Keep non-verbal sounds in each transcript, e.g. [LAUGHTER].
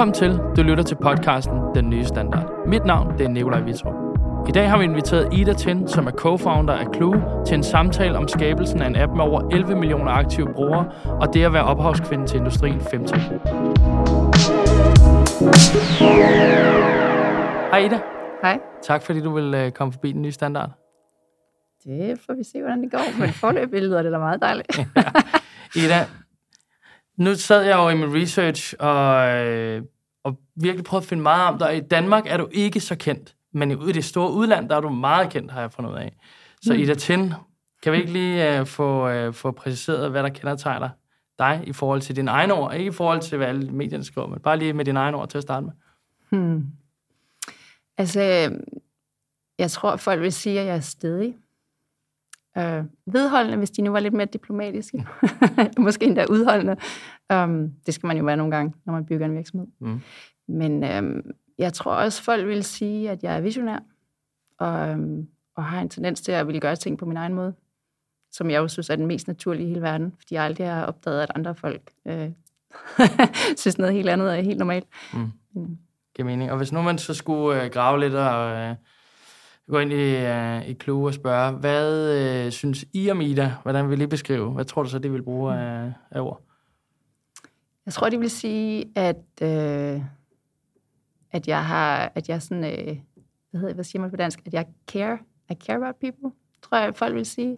Velkommen til. Du lytter til podcasten Den Nye Standard. Mit navn det er Nikolaj Vitrup. I dag har vi inviteret Ida Tin, som er co-founder af Clue, til en samtale om skabelsen af en app med over 11 millioner aktive brugere, og det at være ophavskvinde til industrien 15. Hej Ida. Hej. Tak fordi du vil øh, komme forbi Den Nye Standard. Det får vi se, hvordan det går. Men forløbet lyder det da meget dejligt. [LAUGHS] Ida, nu sad jeg jo i min research og, øh, og virkelig prøvede at finde meget om dig. I Danmark er du ikke så kendt, men i det store udland, der er du meget kendt, har jeg fundet ud af. Så mm. Ida Tin, kan vi ikke lige uh, få, uh, få præciseret, hvad der kendetegner dig i forhold til dine egne ord? Ikke i forhold til, hvad alle medierne skriver, men bare lige med dine egne ord til at starte med. Hmm. Altså, jeg tror, folk vil sige, at jeg er stedig. Øh, vedholdende, hvis de nu var lidt mere diplomatiske. [LAUGHS] Måske endda udholdende. Um, det skal man jo være nogle gange, når man bygger en virksomhed. Mm. Men um, jeg tror også, folk vil sige, at jeg er visionær. Og, um, og har en tendens til at ville gøre ting på min egen måde. Som jeg jo synes er den mest naturlige i hele verden. Fordi jeg aldrig har opdaget, at andre folk øh, [LAUGHS] synes noget helt andet er helt normalt. Mm. Mm. Giver mening. Og hvis nu man så skulle øh, grave lidt og... Øh gå ind i, uh, i Clue og spørge, hvad uh, synes I om Ida? Hvordan vil I beskrive? Hvad tror du så, de vil bruge af, af ord? Jeg tror, de vil sige, at, uh, at jeg har, at jeg sådan, uh, hvad, hedder, hvad siger man på dansk? At jeg care, I care about people, tror jeg, folk vil sige.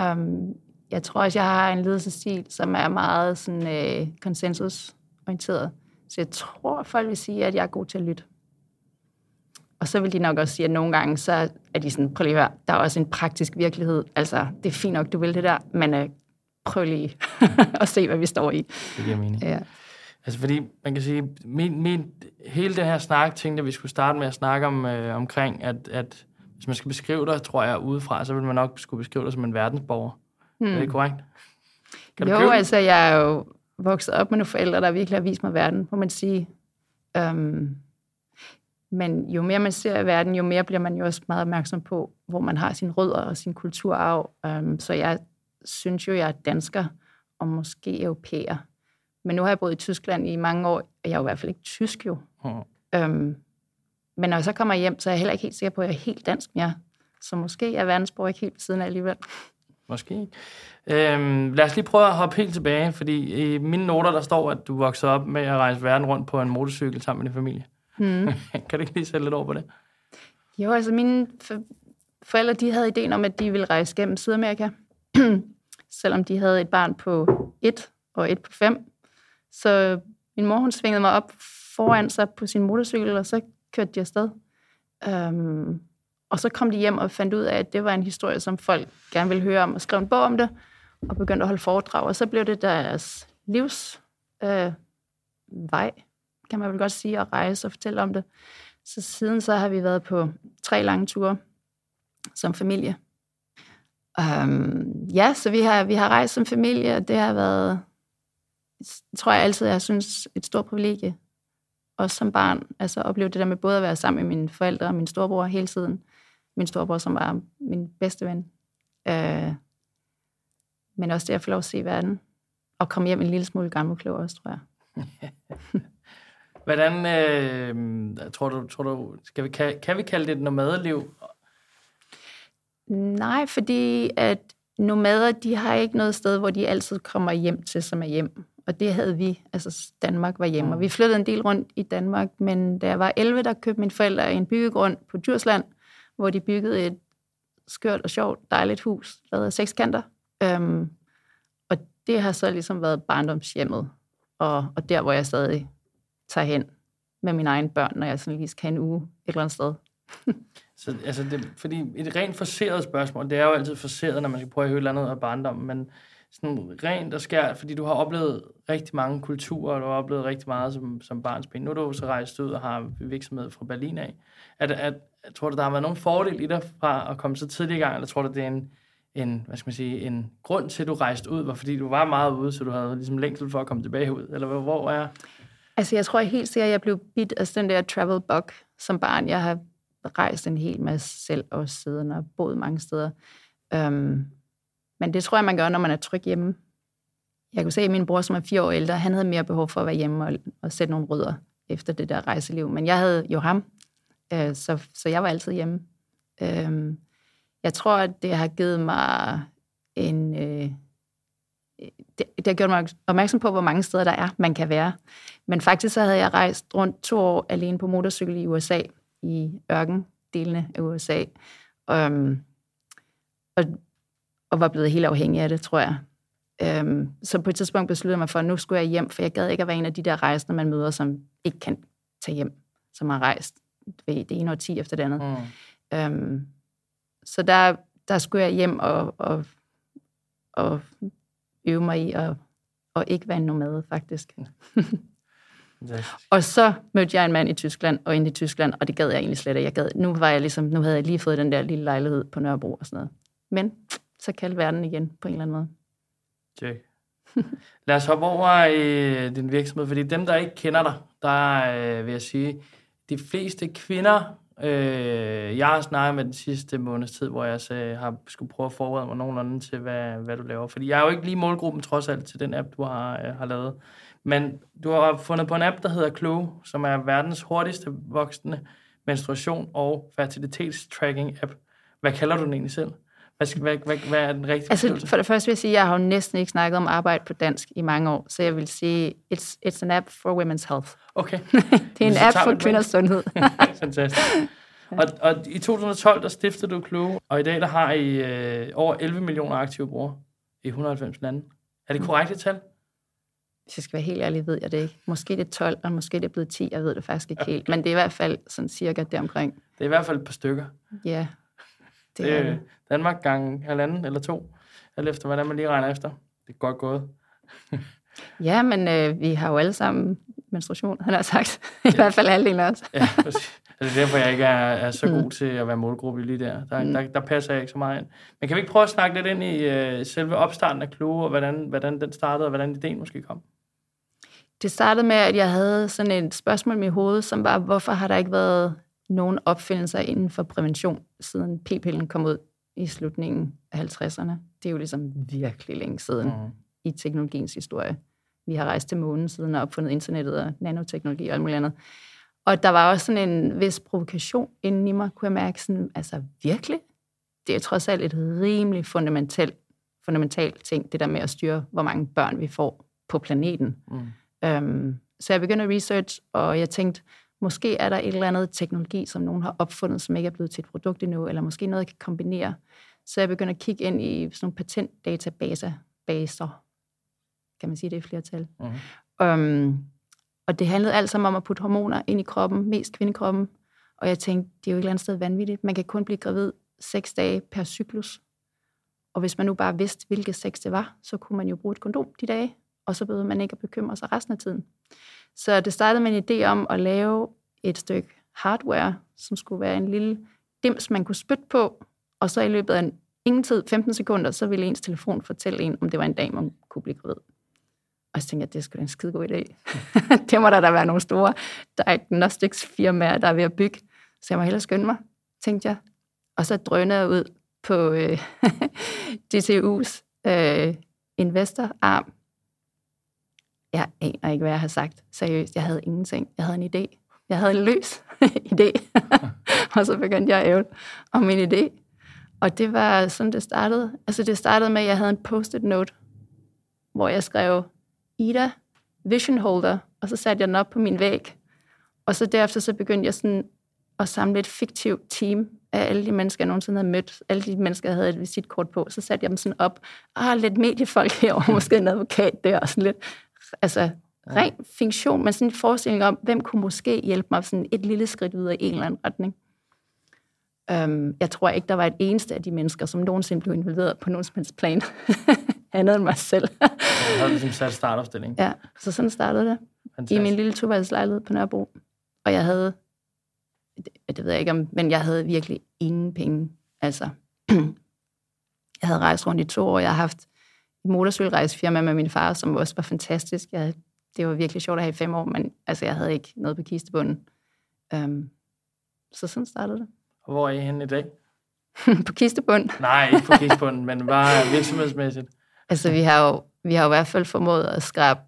Um, jeg tror også, jeg har en ledelsesstil, som er meget sådan, uh, konsensusorienteret. Så jeg tror, folk vil sige, at jeg er god til at lytte. Og så vil de nok også sige, at nogle gange, så er de sådan, prøv lige at høre, der er også en praktisk virkelighed. Altså, det er fint nok, du vil det der, men uh, prøv lige [LAUGHS] at se, hvad vi står i. Det giver mening. Ja. Altså, fordi man kan sige, min, min, hele den her snak, tænkte at vi skulle starte med at snakke om, øh, omkring, at, at hvis man skal beskrive dig, tror jeg, udefra, så vil man nok skulle beskrive dig som en verdensborger. Hmm. Er det hmm. korrekt? Kan jo, altså, jeg er jo vokset op med nogle forældre, der virkelig har vist mig verden, må man sige. Um, men jo mere man ser verden, jo mere bliver man jo også meget opmærksom på, hvor man har sin rødder og sin kulturarv. Um, så jeg synes jo, jeg er dansker og måske europæer. Men nu har jeg boet i Tyskland i mange år, og jeg er jo i hvert fald ikke tysk jo. Mm. Um, men når jeg så kommer hjem, så er jeg heller ikke helt sikker på, at jeg er helt dansk mere. Så måske er verdensborg ikke helt ved siden af alligevel. Måske. Øhm, lad os lige prøve at hoppe helt tilbage, fordi i mine noter, der står, at du voksede op med at rejse verden rundt på en motorcykel sammen med din familie. Mm. [LAUGHS] kan du ikke lige sætte lidt over på det? Jo, altså mine forældre, de havde ideen om, at de ville rejse gennem Sydamerika, [CLEARS THROAT] selvom de havde et barn på et og et på fem. Så min mor, hun svingede mig op foran sig på sin motorcykel, og så kørte de afsted. Øhm, og så kom de hjem og fandt ud af, at det var en historie, som folk gerne ville høre om, og skrev en bog om det, og begyndte at holde foredrag. Og så blev det deres livs øh, vej kan man vel godt sige, at rejse og fortælle om det. Så siden så har vi været på tre lange ture som familie. Um, ja, så vi har, vi har rejst som familie, og det har været, tror jeg altid, jeg synes, et stort privilegie. Også som barn, altså opleve det der med både at være sammen med mine forældre og min storebror hele tiden. Min storebror, som var min bedste ven. Uh, men også det at få lov at se verden. Og komme hjem en lille smule gammel klog også, tror jeg. [LAUGHS] Hvordan øh, tror du, tror du skal vi, kan, kan vi kalde det et nomadeliv? Nej, fordi at nomader, de har ikke noget sted, hvor de altid kommer hjem til, som er hjem. Og det havde vi, altså Danmark var hjemme. Og vi flyttede en del rundt i Danmark, men da jeg var 11, der købte mine forældre en byggegrund på Djursland, hvor de byggede et skørt og sjovt, dejligt hus, lavet af sekskanter. Øhm, og det har så ligesom været barndomshjemmet, og, og der, hvor jeg stadig tager hen med mine egne børn, når jeg sådan lige skal have en uge et eller andet sted. [LAUGHS] så altså det, fordi et rent forseret spørgsmål, det er jo altid forseret, når man skal prøve at høre et eller andet af barndommen, men sådan rent og skært, fordi du har oplevet rigtig mange kulturer, og du har oplevet rigtig meget som, som barnsben. Nu er du så rejst ud og har virksomhed fra Berlin af. At, at, at, tror du, der har været nogen fordel i dig fra at komme så tidligt i gang, eller tror du, det er en, en, hvad skal man sige, en grund til, at du rejste ud, var fordi du var meget ude, så du havde ligesom længsel for at komme tilbage ud? Eller hvor er... Altså, jeg tror jeg helt sikkert, at jeg blev bit af den der travel bug som barn. Jeg har rejst en hel masse selv også siden og boet mange steder. Um, men det tror jeg, man gør, når man er tryg hjemme. Jeg kunne se, at min bror, som er fire år ældre, han havde mere behov for at være hjemme og, og sætte nogle rødder. efter det der rejseliv. Men jeg havde jo ham, øh, så, så jeg var altid hjemme. Øh, jeg tror, at det har givet mig en... Øh, det, det har gjort mig opmærksom på, hvor mange steder der er, man kan være. Men faktisk så havde jeg rejst rundt to år alene på motorcykel i USA, i ørkendelene af USA. Um, øhm, og, og var blevet helt afhængig af det, tror jeg. Um, så på et tidspunkt besluttede jeg mig for, at nu skulle jeg hjem, for jeg gad ikke at være en af de der rejsende, man møder, som ikke kan tage hjem, som har rejst ved det ene og ti efter det andet. Mm. Um, så der, der skulle jeg hjem og, og, og øve mig i at, at ikke være en nomade, faktisk. [LAUGHS] og så mødte jeg en mand i Tyskland, og ind i Tyskland, og det gad jeg egentlig slet ikke. Jeg gad, nu, var jeg ligesom, nu havde jeg lige fået den der lille lejlighed på Nørrebro og sådan noget. Men så kalde verden igen på en eller anden måde. Check. [LAUGHS] Lad os hoppe over i din virksomhed, fordi dem, der ikke kender dig, der øh, vil jeg sige, de fleste kvinder, øh, jeg har snakket med den sidste måneds tid, hvor jeg så har skulle prøve at forberede mig nogenlunde til, hvad, hvad du laver. Fordi jeg er jo ikke lige målgruppen trods alt til den app, du har, øh, har lavet. Men du har fundet på en app, der hedder Clue, som er verdens hurtigste voksende menstruation- og fertilitetstracking-app. Hvad kalder du den egentlig selv? Hvad, skal, hvad, hvad, hvad er den rigtige Altså, for det første vil jeg sige, at jeg har jo næsten ikke snakket om arbejde på dansk i mange år, så jeg vil sige, it's, it's an app for women's health. Okay. [LAUGHS] det er en app for kvinders sundhed. [LAUGHS] Fantastisk. Og, og i 2012, der stiftede du Clue, og i dag der har I øh, over 11 millioner aktive brugere i 190 lande. Er det korrekt tal? Hvis jeg skal være helt ærlig, ved jeg det ikke. Måske det er 12, og måske det er blevet 10, jeg ved det faktisk ikke helt. Men det er i hvert fald sådan cirka deromkring. Det er i hvert fald et par stykker. Ja, det, det er Danmark gang halvanden eller to, alt efter hvordan man lige regner efter. Det er godt gået. [LAUGHS] ja, men øh, vi har jo alle sammen menstruation, han har sagt. [LAUGHS] I ja. hvert fald halvdelen af os. ja, præcis. Altså, det er derfor, jeg ikke er, er så god mm. til at være målgruppe lige der. Der, mm. der. der passer jeg ikke så meget ind. Men kan vi ikke prøve at snakke lidt ind i uh, selve opstarten af Clue, og hvordan, hvordan den startede, og hvordan ideen måske kom? Det startede med, at jeg havde sådan et spørgsmål i mit hoved, som var, hvorfor har der ikke været nogen opfindelser inden for prævention, siden p-pillen kom ud i slutningen af 50'erne. Det er jo ligesom virkelig længe siden mm. i teknologiens historie. Vi har rejst til månen siden og opfundet internettet og nanoteknologi og alt muligt andet. Og der var også sådan en vis provokation inden i mig, kunne jeg mærke sådan, altså virkelig? Det er trods alt et rimelig fundamentalt, fundamentalt ting, det der med at styre, hvor mange børn vi får på planeten. Mm. Um, så jeg begyndte at research, og jeg tænkte, Måske er der et eller andet teknologi, som nogen har opfundet, som ikke er blevet til et produkt endnu, eller måske noget, jeg kan kombinere. Så jeg begynder at kigge ind i sådan nogle patentdatabaser, baser. Kan man sige det i flertal? Mm-hmm. Um, og det handlede alt sammen om at putte hormoner ind i kroppen, mest kvindekroppen. Og jeg tænkte, det er jo et eller andet sted vanvittigt. Man kan kun blive gravid seks dage per cyklus. Og hvis man nu bare vidste, hvilke seks det var, så kunne man jo bruge et kondom de dage, og så behøvede man ikke at bekymre sig resten af tiden. Så det startede med en idé om at lave et stykke hardware, som skulle være en lille dims, man kunne spytte på, og så i løbet af en, ingen tid, 15 sekunder, så ville ens telefon fortælle en, om det var en dag, man kunne blive gravid. Og så tænkte jeg, det skulle sgu da en skide god idé. [LAUGHS] det må der da være nogle store diagnostics firmaer, der er ved at bygge. Så jeg må hellere skynde mig, tænkte jeg. Og så drønede jeg ud på øh, [LAUGHS] DTU's øh, investorarm, jeg aner ikke, hvad jeg har sagt. Seriøst, jeg havde ingenting. Jeg havde en idé. Jeg havde en løs [LAUGHS] idé. [LAUGHS] og så begyndte jeg at ævle om min idé. Og det var sådan, det startede. Altså det startede med, at jeg havde en post-it note, hvor jeg skrev Ida Vision Holder, og så satte jeg den op på min væg. Og så derefter så begyndte jeg sådan at samle et fiktivt team af alle de mennesker, jeg nogensinde havde mødt. Alle de mennesker, jeg havde et visitkort på. Så satte jeg dem sådan op. Ah, lidt mediefolk herovre, [LAUGHS] måske en advokat der, og sådan lidt altså ren fiktion, men sådan en forestilling om, hvem kunne måske hjælpe mig sådan et lille skridt videre i en eller anden retning. Um, jeg tror ikke, der var et eneste af de mennesker, som nogensinde blev involveret på nogen som helst plan, [LAUGHS] andet end mig selv. jeg havde ligesom sat startopstilling. Ja, så sådan startede det. Fantastisk. I min lille toværelseslejlighed på Nørrebro. Og jeg havde, det, det ved jeg ikke om, men jeg havde virkelig ingen penge. Altså, [CLEARS THROAT] jeg havde rejst rundt i to år, jeg har haft motorcykelrejsefirma med min far, som også var fantastisk. Jeg, det var virkelig sjovt at have i fem år, men altså, jeg havde ikke noget på kistebunden. Um, så sådan startede det. Og hvor er I henne i dag? [LAUGHS] på kistebunden? Nej, ikke på kistebunden, men bare virksomhedsmæssigt. Altså, vi har jo, vi har jo i hvert fald formået at skrabe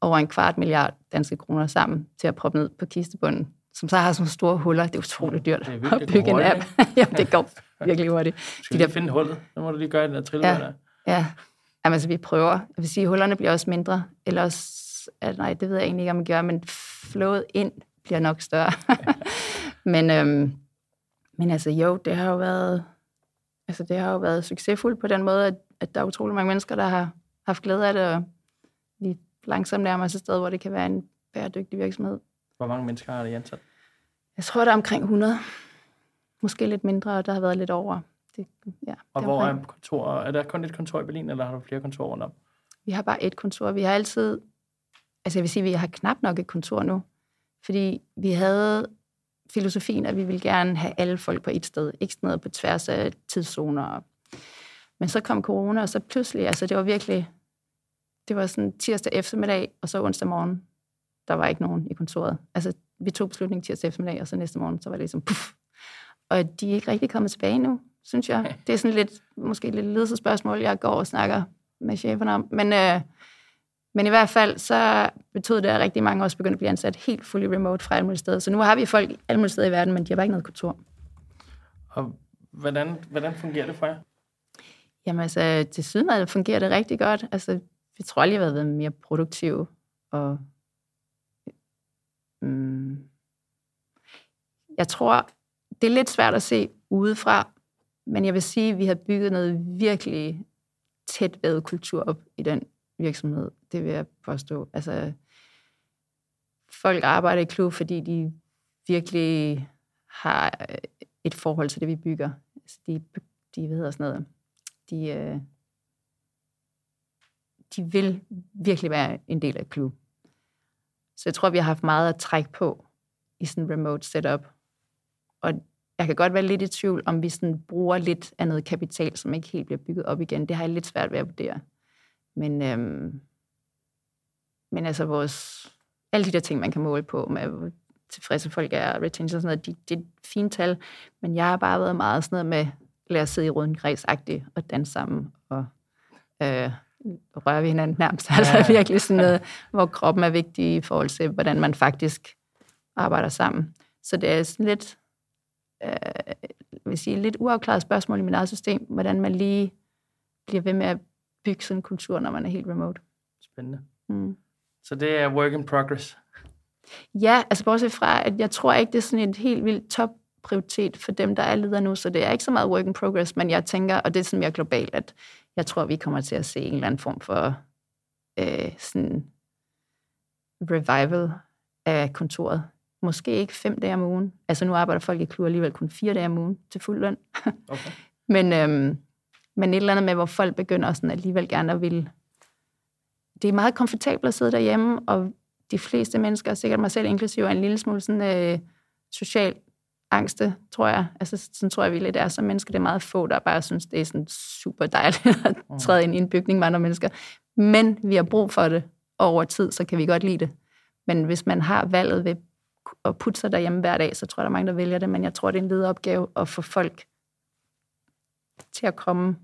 over en kvart milliard danske kroner sammen til at proppe ned på kistebunden, som så har sådan store huller. Det er utroligt dyrt Det er at bygge en app. [LAUGHS] ja, det går virkelig hurtigt. Skal De de der- finde hullet? Så må du lige gøre den der trille Ja. der. Ja, Jamen, altså vi prøver. Jeg vil sige, hullerne bliver også mindre. Eller også, at, nej, det ved jeg egentlig ikke, om vi gør, men flowet ind bliver nok større. [LAUGHS] men, øhm, men altså jo, det har jo været, altså, det har jo været succesfuldt på den måde, at, at der er utrolig mange mennesker, der har haft glæde af det, og vi langsomt nærmer os et sted, hvor det kan være en bæredygtig virksomhed. Hvor mange mennesker har det ansat? Jeg tror, der er omkring 100. Måske lidt mindre, og der har været lidt over. Det, ja, Og hvor er kontor? Er der kun et kontor i Berlin, eller har du flere kontorer rundt om? Vi har bare et kontor. Vi har altid... Altså jeg vil sige, vi har knap nok et kontor nu. Fordi vi havde filosofien, at vi ville gerne have alle folk på et sted. Ikke sådan noget på tværs af tidszoner. Men så kom corona, og så pludselig, altså det var virkelig... Det var sådan tirsdag eftermiddag, og så onsdag morgen. Der var ikke nogen i kontoret. Altså, vi tog beslutningen tirsdag eftermiddag, og så næste morgen, så var det ligesom puff. Og de er ikke rigtig kommet tilbage nu, synes jeg. [LAUGHS] Det er sådan lidt, måske lidt ledelsesspørgsmål, jeg går og snakker med cheferne om. Men, øh, men i hvert fald, så betød det, at rigtig mange også begyndte at blive ansat helt fully remote fra alle mulige steder. Så nu har vi folk alle mulige steder i verden, men de har bare ikke noget kontor. Og hvordan, hvordan fungerer det for jer? Jamen altså, til siden fungerer det rigtig godt. Altså, vi tror aldrig, vi har været mere produktive. Og, mm, jeg tror, det er lidt svært at se udefra, men jeg vil sige, at vi har bygget noget virkelig tæt ved kultur op i den virksomhed. Det vil jeg påstå. Altså, folk arbejder i klub, fordi de virkelig har øh, et forhold til det, vi bygger. Altså, de, de hvad hedder sådan noget, de, øh, de vil virkelig være en del af klub. Så jeg tror, vi har haft meget at trække på i sådan en remote setup. Og jeg kan godt være lidt i tvivl, om vi sådan bruger lidt af noget kapital, som ikke helt bliver bygget op igen. Det har jeg lidt svært ved at vurdere. Men, øhm, men altså vores, alle de der ting, man kan måle på, med hvor tilfredse folk er, retention og sådan noget, de, det er et fint tal. Men jeg har bare været meget sådan noget med, lad os sidde i røden kreds og danse sammen og øh, røre ved hinanden nærmest. [LAUGHS] Ja. Altså virkelig sådan noget, hvor kroppen er vigtig i forhold til, hvordan man faktisk arbejder sammen. Så det er sådan lidt, øh, jeg vil sige, lidt uafklaret spørgsmål i mit eget system, hvordan man lige bliver ved med at bygge sådan en kultur, når man er helt remote. Spændende. Mm. Så det er work in progress. Ja, altså bortset fra, at jeg tror ikke, det er sådan et helt vildt top prioritet for dem, der er ledere nu, så det er ikke så meget work in progress, men jeg tænker, og det er sådan mere globalt, at jeg tror, vi kommer til at se en eller anden form for øh, sådan revival af kontoret. Måske ikke fem dage om ugen. Altså nu arbejder folk i klub alligevel kun fire dage om ugen til fuld løn. [LAUGHS] Okay. men, øhm, men et eller andet med, hvor folk begynder sådan alligevel gerne at ville... Det er meget komfortabelt at sidde derhjemme, og de fleste mennesker, sikkert mig selv inklusive, er en lille smule sådan øh, social angste, tror jeg. Altså, sådan tror jeg, vi lidt er som mennesker. Det er meget få, der bare synes, det er sådan super dejligt [LAUGHS] at træde ind i en bygning med andre mennesker. Men vi har brug for det, og over tid, så kan vi godt lide det. Men hvis man har valget ved at putte sig derhjemme hver dag, så tror jeg, der er mange, der vælger det. Men jeg tror, det er en lederopgave at få folk til at komme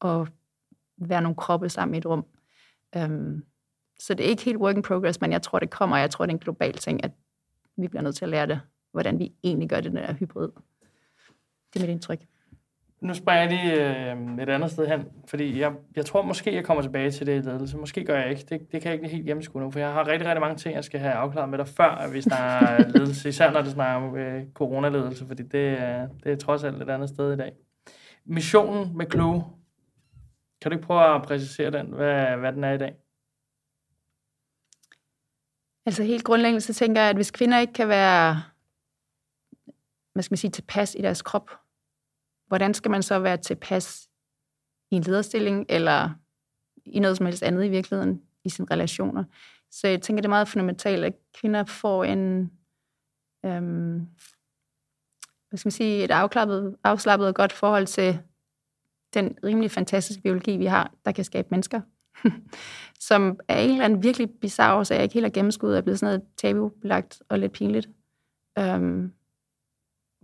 og være nogle kroppe sammen i et rum. Øhm, så det er ikke helt work in progress, men jeg tror, det kommer, og jeg tror, det er en global ting, at vi bliver nødt til at lære det, hvordan vi egentlig gør det, den der hybrid. Det er mit indtryk. Nu springer jeg lige øh, et andet sted hen, fordi jeg, jeg tror måske, jeg kommer tilbage til det i ledelse. Måske gør jeg ikke. Det, det kan jeg ikke helt gennemskue nu, for jeg har rigtig, rigtig mange ting, jeg skal have afklaret med dig, før vi snakker [LAUGHS] ledelse. Især når det snakker om øh, coronaledelse, fordi det, øh, det er trods alt et andet sted i dag. Missionen med Clue. Kan du ikke prøve at præcisere den, hvad, hvad den er i dag? Altså helt grundlæggende, så tænker jeg, at hvis kvinder ikke kan være, hvad skal man sige, tilpas i deres krop, hvordan skal man så være tilpas i en lederstilling, eller i noget som helst andet i virkeligheden, i sine relationer. Så jeg tænker, det er meget fundamentalt, at kvinder får en, øhm, hvad skal man sige, et afklappet, afslappet og godt forhold til den rimelig fantastiske biologi, vi har, der kan skabe mennesker. [LAUGHS] som er en eller anden virkelig bizarre årsag, jeg ikke helt har gennemskuddet, er blevet sådan noget tabubelagt og lidt pinligt. Øhm,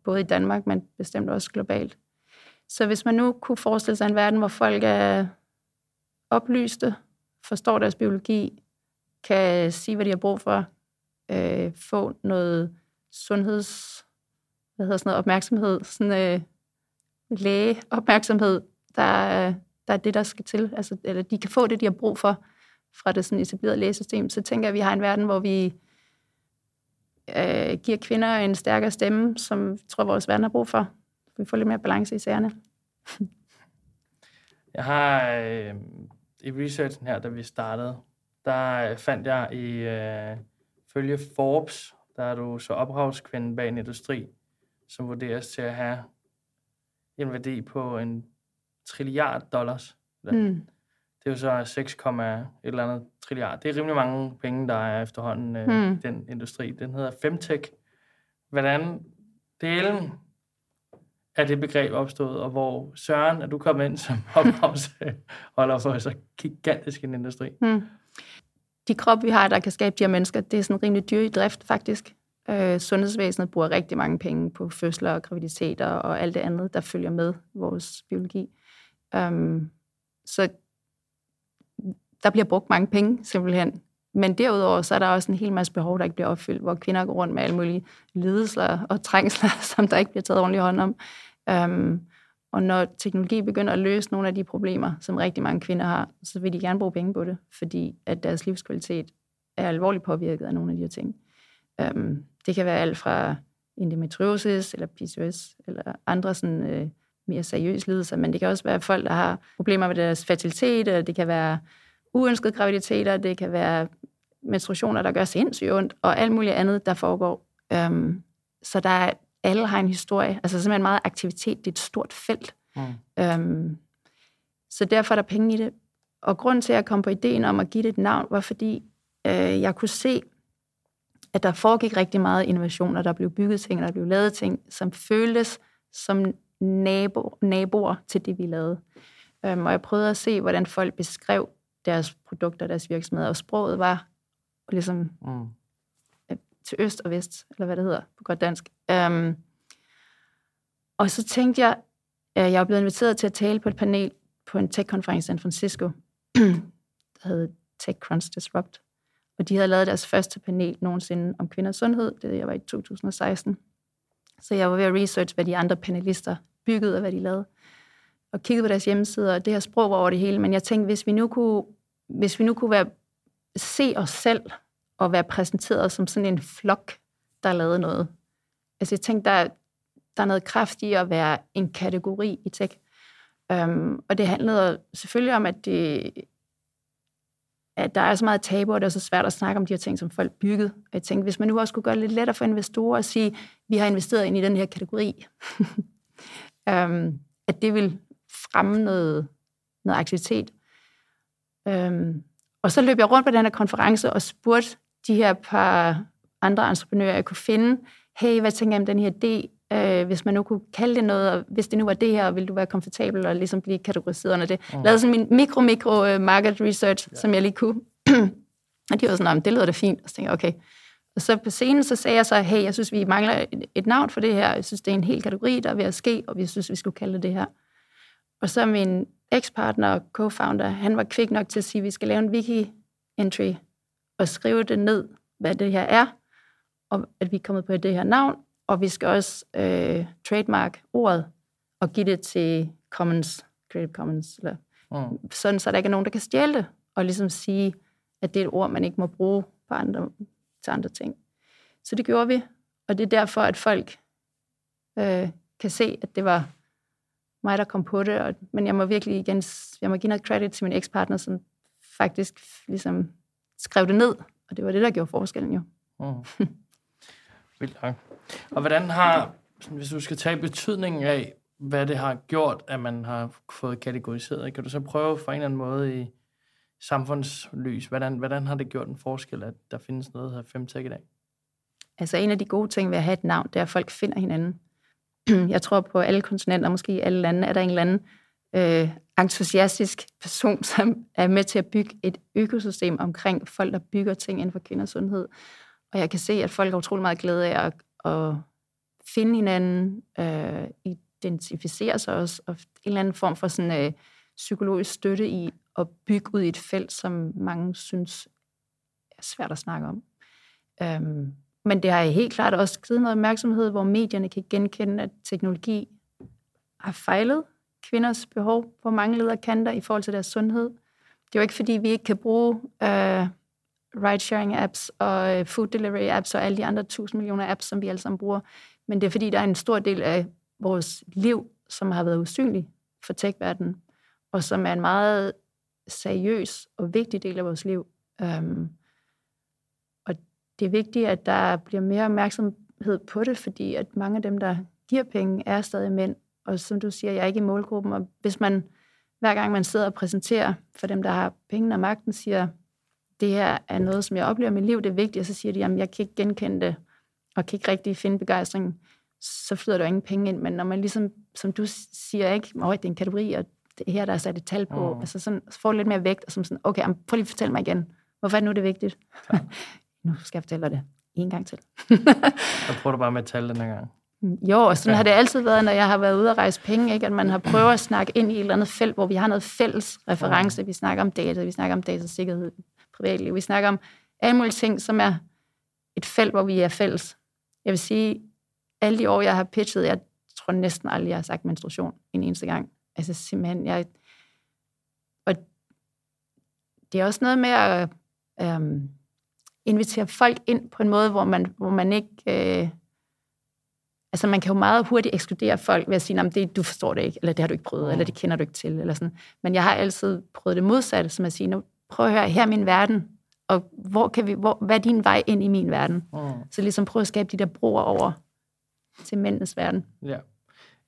både i Danmark, men bestemt også globalt. Så hvis man nu kunne forestille sig en verden, hvor folk er oplyste, forstår deres biologi, kan sige, hvad de har brug for, øh, få noget sundheds, hvad hedder sådan noget, opmærksomhed, sådan øh, lægeopmærksomhed, der, der er det, der skal til. Altså, eller de kan få det, de har brug for fra det sådan etablerede lægesystem. Så tænker jeg, at vi har en verden, hvor vi øh, giver kvinder en stærkere stemme, som jeg tror, vores verden har brug for. Vi får lidt mere balance i sagerne. [LAUGHS] Jeg har øh, i researchen her, da vi startede, der fandt jeg i øh, følge Forbes, der er du så ophavskvinde bag en industri, som vurderes til at have en værdi på en trilliard dollars. Mm. Det er jo så 6, et eller andet trilliard. Det er rimelig mange penge, der er efterhånden øh, mm. den industri. Den hedder Femtech. Hvordan delen er det begreb opstået, og hvor Søren at du kom ind som [LAUGHS] ophavsholder for så gigantisk en industri? Mm. De krop, vi har, der kan skabe de her mennesker, det er sådan rimelig dyr i drift, faktisk. Øh, sundhedsvæsenet bruger rigtig mange penge på fødsler og graviditeter og alt det andet, der følger med vores biologi. Um, så der bliver brugt mange penge, simpelthen. Men derudover, så er der også en hel masse behov, der ikke bliver opfyldt, hvor kvinder går rundt med alle mulige lidelser og trængsler, [LAUGHS] som der ikke bliver taget ordentligt hånd om. Øhm, og når teknologi begynder at løse nogle af de problemer, som rigtig mange kvinder har, så vil de gerne bruge penge på det, fordi at deres livskvalitet er alvorligt påvirket af nogle af de her ting. Øhm, det kan være alt fra endometriosis, eller PCOS, eller andre sådan, øh, mere seriøse lidelser, men det kan også være folk, der har problemer med deres fertilitet, eller det kan være uønskede graviditeter, det kan være menstruationer, der gør sindssygt ondt, og alt muligt andet, der foregår. Øhm, så der er, alle har en historie, altså simpelthen meget aktivitet, det er et stort felt. Mm. Um, så derfor er der penge i det. Og grunden til, at jeg kom på ideen om at give det et navn, var fordi, øh, jeg kunne se, at der foregik rigtig meget innovation, og der blev bygget ting, og der blev lavet ting, som føltes som nabo, naboer til det, vi lavede. Um, og jeg prøvede at se, hvordan folk beskrev deres produkter, deres virksomheder, og sproget var ligesom mm til øst og vest, eller hvad det hedder på godt dansk. Øhm, og så tænkte jeg, at jeg er blevet inviteret til at tale på et panel på en tech-konference i San Francisco, [CLEARS THROAT] der hed TechCrunch Disrupt. Og de havde lavet deres første panel nogensinde om kvinders sundhed. Det jeg var i 2016. Så jeg var ved at research, hvad de andre panelister byggede og hvad de lavede. Og kiggede på deres hjemmesider, og det her sprog var over det hele. Men jeg tænkte, hvis vi nu kunne, hvis vi nu kunne være, se os selv og være præsenteret som sådan en flok, der lavede noget. Altså jeg tænkte, der, der er noget kraft i at være en kategori i tech. Um, og det handlede selvfølgelig om, at det, at der er så meget tabu, og det er så svært at snakke om de her ting, som folk byggede. Og jeg tænkte, hvis man nu også kunne gøre det lidt lettere for investorer at sige, vi har investeret ind i den her kategori, um, [LAUGHS] at det vil fremme noget, noget aktivitet. Um, og så løb jeg rundt på den her konference og spurgte de her par andre entreprenører, jeg kunne finde, hey, hvad tænker jeg om den her idé? Uh, hvis man nu kunne kalde det noget, og hvis det nu var det her, ville du være komfortabel og ligesom blive kategoriseret under det. Mm. Lavede sådan min mikro-mikro uh, market research, ja. som jeg lige kunne. [CLEARS THROAT] og de var sådan, det lyder da fint. Og så tænkte jeg, okay. Og så på scenen, så sagde jeg så, hey, jeg synes, vi mangler et, et navn for det her. Jeg synes, det er en hel kategori, der er ved at ske, og vi synes, vi skulle kalde det det her. Og så min ekspartner og co-founder, han var kvik nok til at sige, at vi skal lave en wiki-entry og skrive det ned, hvad det her er, og at vi er kommet på det her navn, og vi skal også øh, trademark ordet og give det til Commons, Creative Commons, eller, mm. sådan så der ikke er nogen, der kan stjæle det, og ligesom sige, at det er et ord, man ikke må bruge på andre, til andre ting. Så det gjorde vi, og det er derfor, at folk øh, kan se, at det var mig, der kom på det, og, men jeg må virkelig igen, jeg må give noget credit til min ekspartner, som faktisk ligesom skrev det ned, og det var det, der gjorde forskellen jo. Mm. [LAUGHS] Vildt nok. Og hvordan har, hvis du skal tage betydningen af, hvad det har gjort, at man har fået kategoriseret, kan du så prøve for en eller anden måde i samfundslys, hvordan, hvordan har det gjort en forskel, at der findes noget her femtech i dag? Altså en af de gode ting ved at have et navn, det er, at folk finder hinanden. [CLEARS THROAT] Jeg tror på alle kontinenter, måske i alle lande, er der en eller anden øh, entusiastisk person, [LAUGHS] som er med til at bygge et økosystem omkring folk, der bygger ting inden for kvinders sundhed. Og jeg kan se, at folk har utrolig meget glæde af at, at finde hinanden, øh, identificere sig også, og en eller anden form for sådan, øh, psykologisk støtte i at bygge ud i et felt, som mange synes er svært at snakke om. Øhm, men det har helt klart også givet noget opmærksomhed, hvor medierne kan genkende, at teknologi har fejlet kvinders behov på mange leder kanter i forhold til deres sundhed. Det er jo ikke, fordi vi ikke kan bruge øh, ride-sharing apps og øh, food delivery apps og alle de andre tusind millioner apps, som vi alle sammen bruger. Men det er, fordi der er en stor del af vores liv, som har været usynlig for tech-verdenen, og som er en meget seriøs og vigtig del af vores liv. Øhm, og det er vigtigt, at der bliver mere opmærksomhed på det, fordi at mange af dem, der giver penge, er stadig mænd. Og som du siger, jeg er ikke i målgruppen, og hvis man hver gang man sidder og præsenterer for dem, der har penge og magten, siger, det her er noget, som jeg oplever i mit liv, det er vigtigt, og så siger de, jamen jeg kan ikke genkende det, og kan ikke rigtig finde begejstring, så flyder der ingen penge ind. Men når man ligesom, som du siger, ikke, oh, det er en kategori, og det her, der er sat et tal på, mm. altså sådan, så får du lidt mere vægt, og som sådan, okay, prøv lige at fortælle mig igen, hvorfor er det nu det vigtigt? Ja. [LAUGHS] nu skal jeg fortælle dig det en gang til. jeg prøver du bare med at tale den her gang. Jo, og sådan ja. har det altid været, når jeg har været ude at rejse penge, ikke? at man har prøvet at snakke ind i et eller andet felt, hvor vi har noget fælles reference. Vi snakker om data, vi snakker om datasikkerhed, privatliv, vi snakker om alle mulige ting, som er et felt, hvor vi er fælles. Jeg vil sige, alle de år, jeg har pitchet, jeg tror næsten aldrig, jeg har sagt menstruation en eneste gang. Altså simpelthen, jeg... Og det er også noget med at øhm, invitere folk ind på en måde, hvor man, hvor man ikke... Øh, altså man kan jo meget hurtigt ekskludere folk ved at sige, det, du forstår det ikke, eller det har du ikke prøvet, mm. eller det kender du ikke til, eller sådan. Men jeg har altid prøvet det modsatte, som at sige, nu prøv at høre, her er min verden, og hvor kan vi, hvor, hvad er din vej ind i min verden? Mm. Så ligesom prøv at skabe de der broer over til mændenes verden. Ja.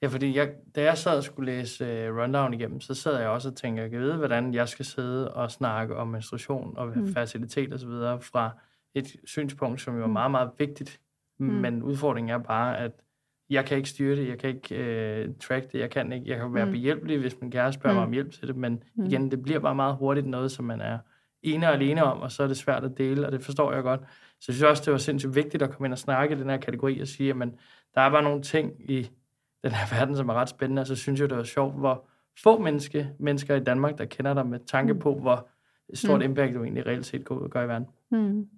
Ja, fordi jeg, da jeg sad og skulle læse uh, Rundown igennem, så sad jeg også og tænkte, jeg kan vide, hvordan jeg skal sidde og snakke om menstruation og mm. facilitet osv. fra et synspunkt, som jo er mm. meget, meget vigtigt. Mm. Men udfordringen er bare, at jeg kan ikke styre det, jeg kan ikke uh, track det, jeg kan ikke, jeg kan være mm. behjælpelig, hvis man gerne spørger mm. mig om hjælp til det, men mm. igen, det bliver bare meget hurtigt noget, som man er ene og alene om, og så er det svært at dele, og det forstår jeg godt. Så jeg synes også, det var sindssygt vigtigt at komme ind og snakke i den her kategori og sige, at der er bare nogle ting i den her verden, som er ret spændende, og så synes jeg, det var sjovt, hvor få menneske, mennesker i Danmark, der kender dig med tanke mm. på, hvor stort mm. impact du egentlig reelt set gør i verden. Mm.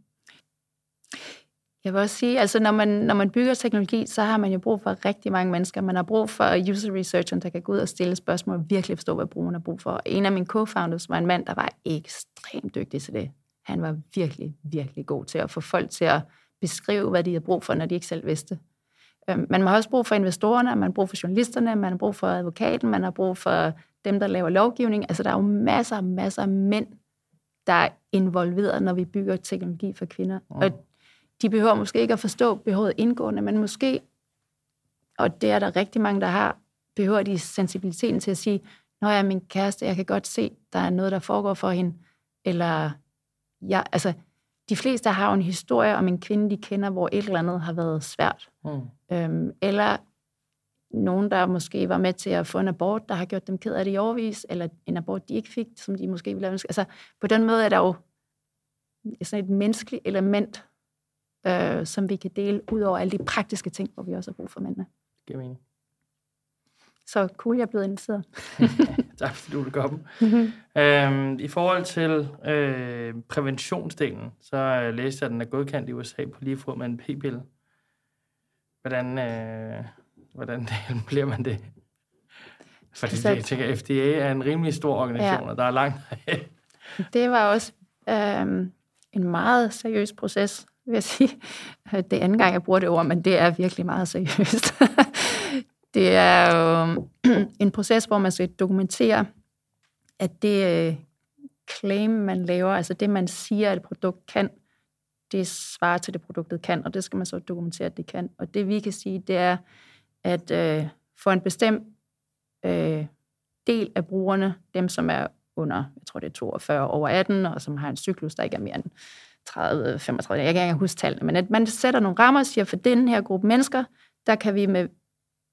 Jeg vil også sige, altså når man, når man bygger teknologi, så har man jo brug for rigtig mange mennesker. Man har brug for user researcheren, der kan gå ud og stille spørgsmål og virkelig forstå, hvad brugeren har brug for. En af mine co-founders var en mand, der var ekstremt dygtig til det. Han var virkelig, virkelig god til at få folk til at beskrive, hvad de havde brug for, når de ikke selv vidste. Øhm, man har også brug for investorerne, man har brug for journalisterne, man har brug for advokaten, man har brug for dem, der laver lovgivning. Altså, der er jo masser og masser af mænd, der er involveret, når vi bygger teknologi for kvinder. Mm. Og de behøver måske ikke at forstå behovet indgående, men måske, og det er der rigtig mange, der har, behøver de sensibiliteten til at sige, når jeg er min kæreste, jeg kan godt se, der er noget, der foregår for hende, eller ja, altså, de fleste har jo en historie om en kvinde, de kender, hvor et eller andet har været svært. Mm. Øhm, eller nogen, der måske var med til at få en abort, der har gjort dem ked af det i overvis, eller en abort, de ikke fik, som de måske ville have Altså, på den måde er der jo sådan et menneskeligt element, øh, som vi kan dele, ud over alle de praktiske ting, hvor vi også har brug for mændene. Det giver mening. Så cool, jeg er blevet inviteret. [LAUGHS] tak fordi du vil komme. Mm-hmm. Øhm, I forhold til øh, præventionsdelen, så øh, læste jeg, at den er godkendt i USA på lige fod med en p-pille. Hvordan, øh, hvordan [LAUGHS] bliver man det? Fordi så, jeg tænker, FDA er en rimelig stor organisation, ja. og der er langt Det var også øh, en meget seriøs proces, vil jeg sige. [LAUGHS] Det er anden gang, jeg bruger det ord, men det er virkelig meget seriøst. [LAUGHS] Det er jo [CLEARS THROAT] en proces, hvor man skal dokumentere, at det øh, claim, man laver, altså det, man siger, at et produkt kan, det svarer til det, produktet kan, og det skal man så dokumentere, at det kan. Og det, vi kan sige, det er, at øh, for en bestemt øh, del af brugerne, dem som er under, jeg tror det er 42 over 18, og som har en cyklus, der ikke er mere end 30, 35, jeg kan ikke huske tallene, men at man sætter nogle rammer og siger, for den her gruppe mennesker, der kan vi med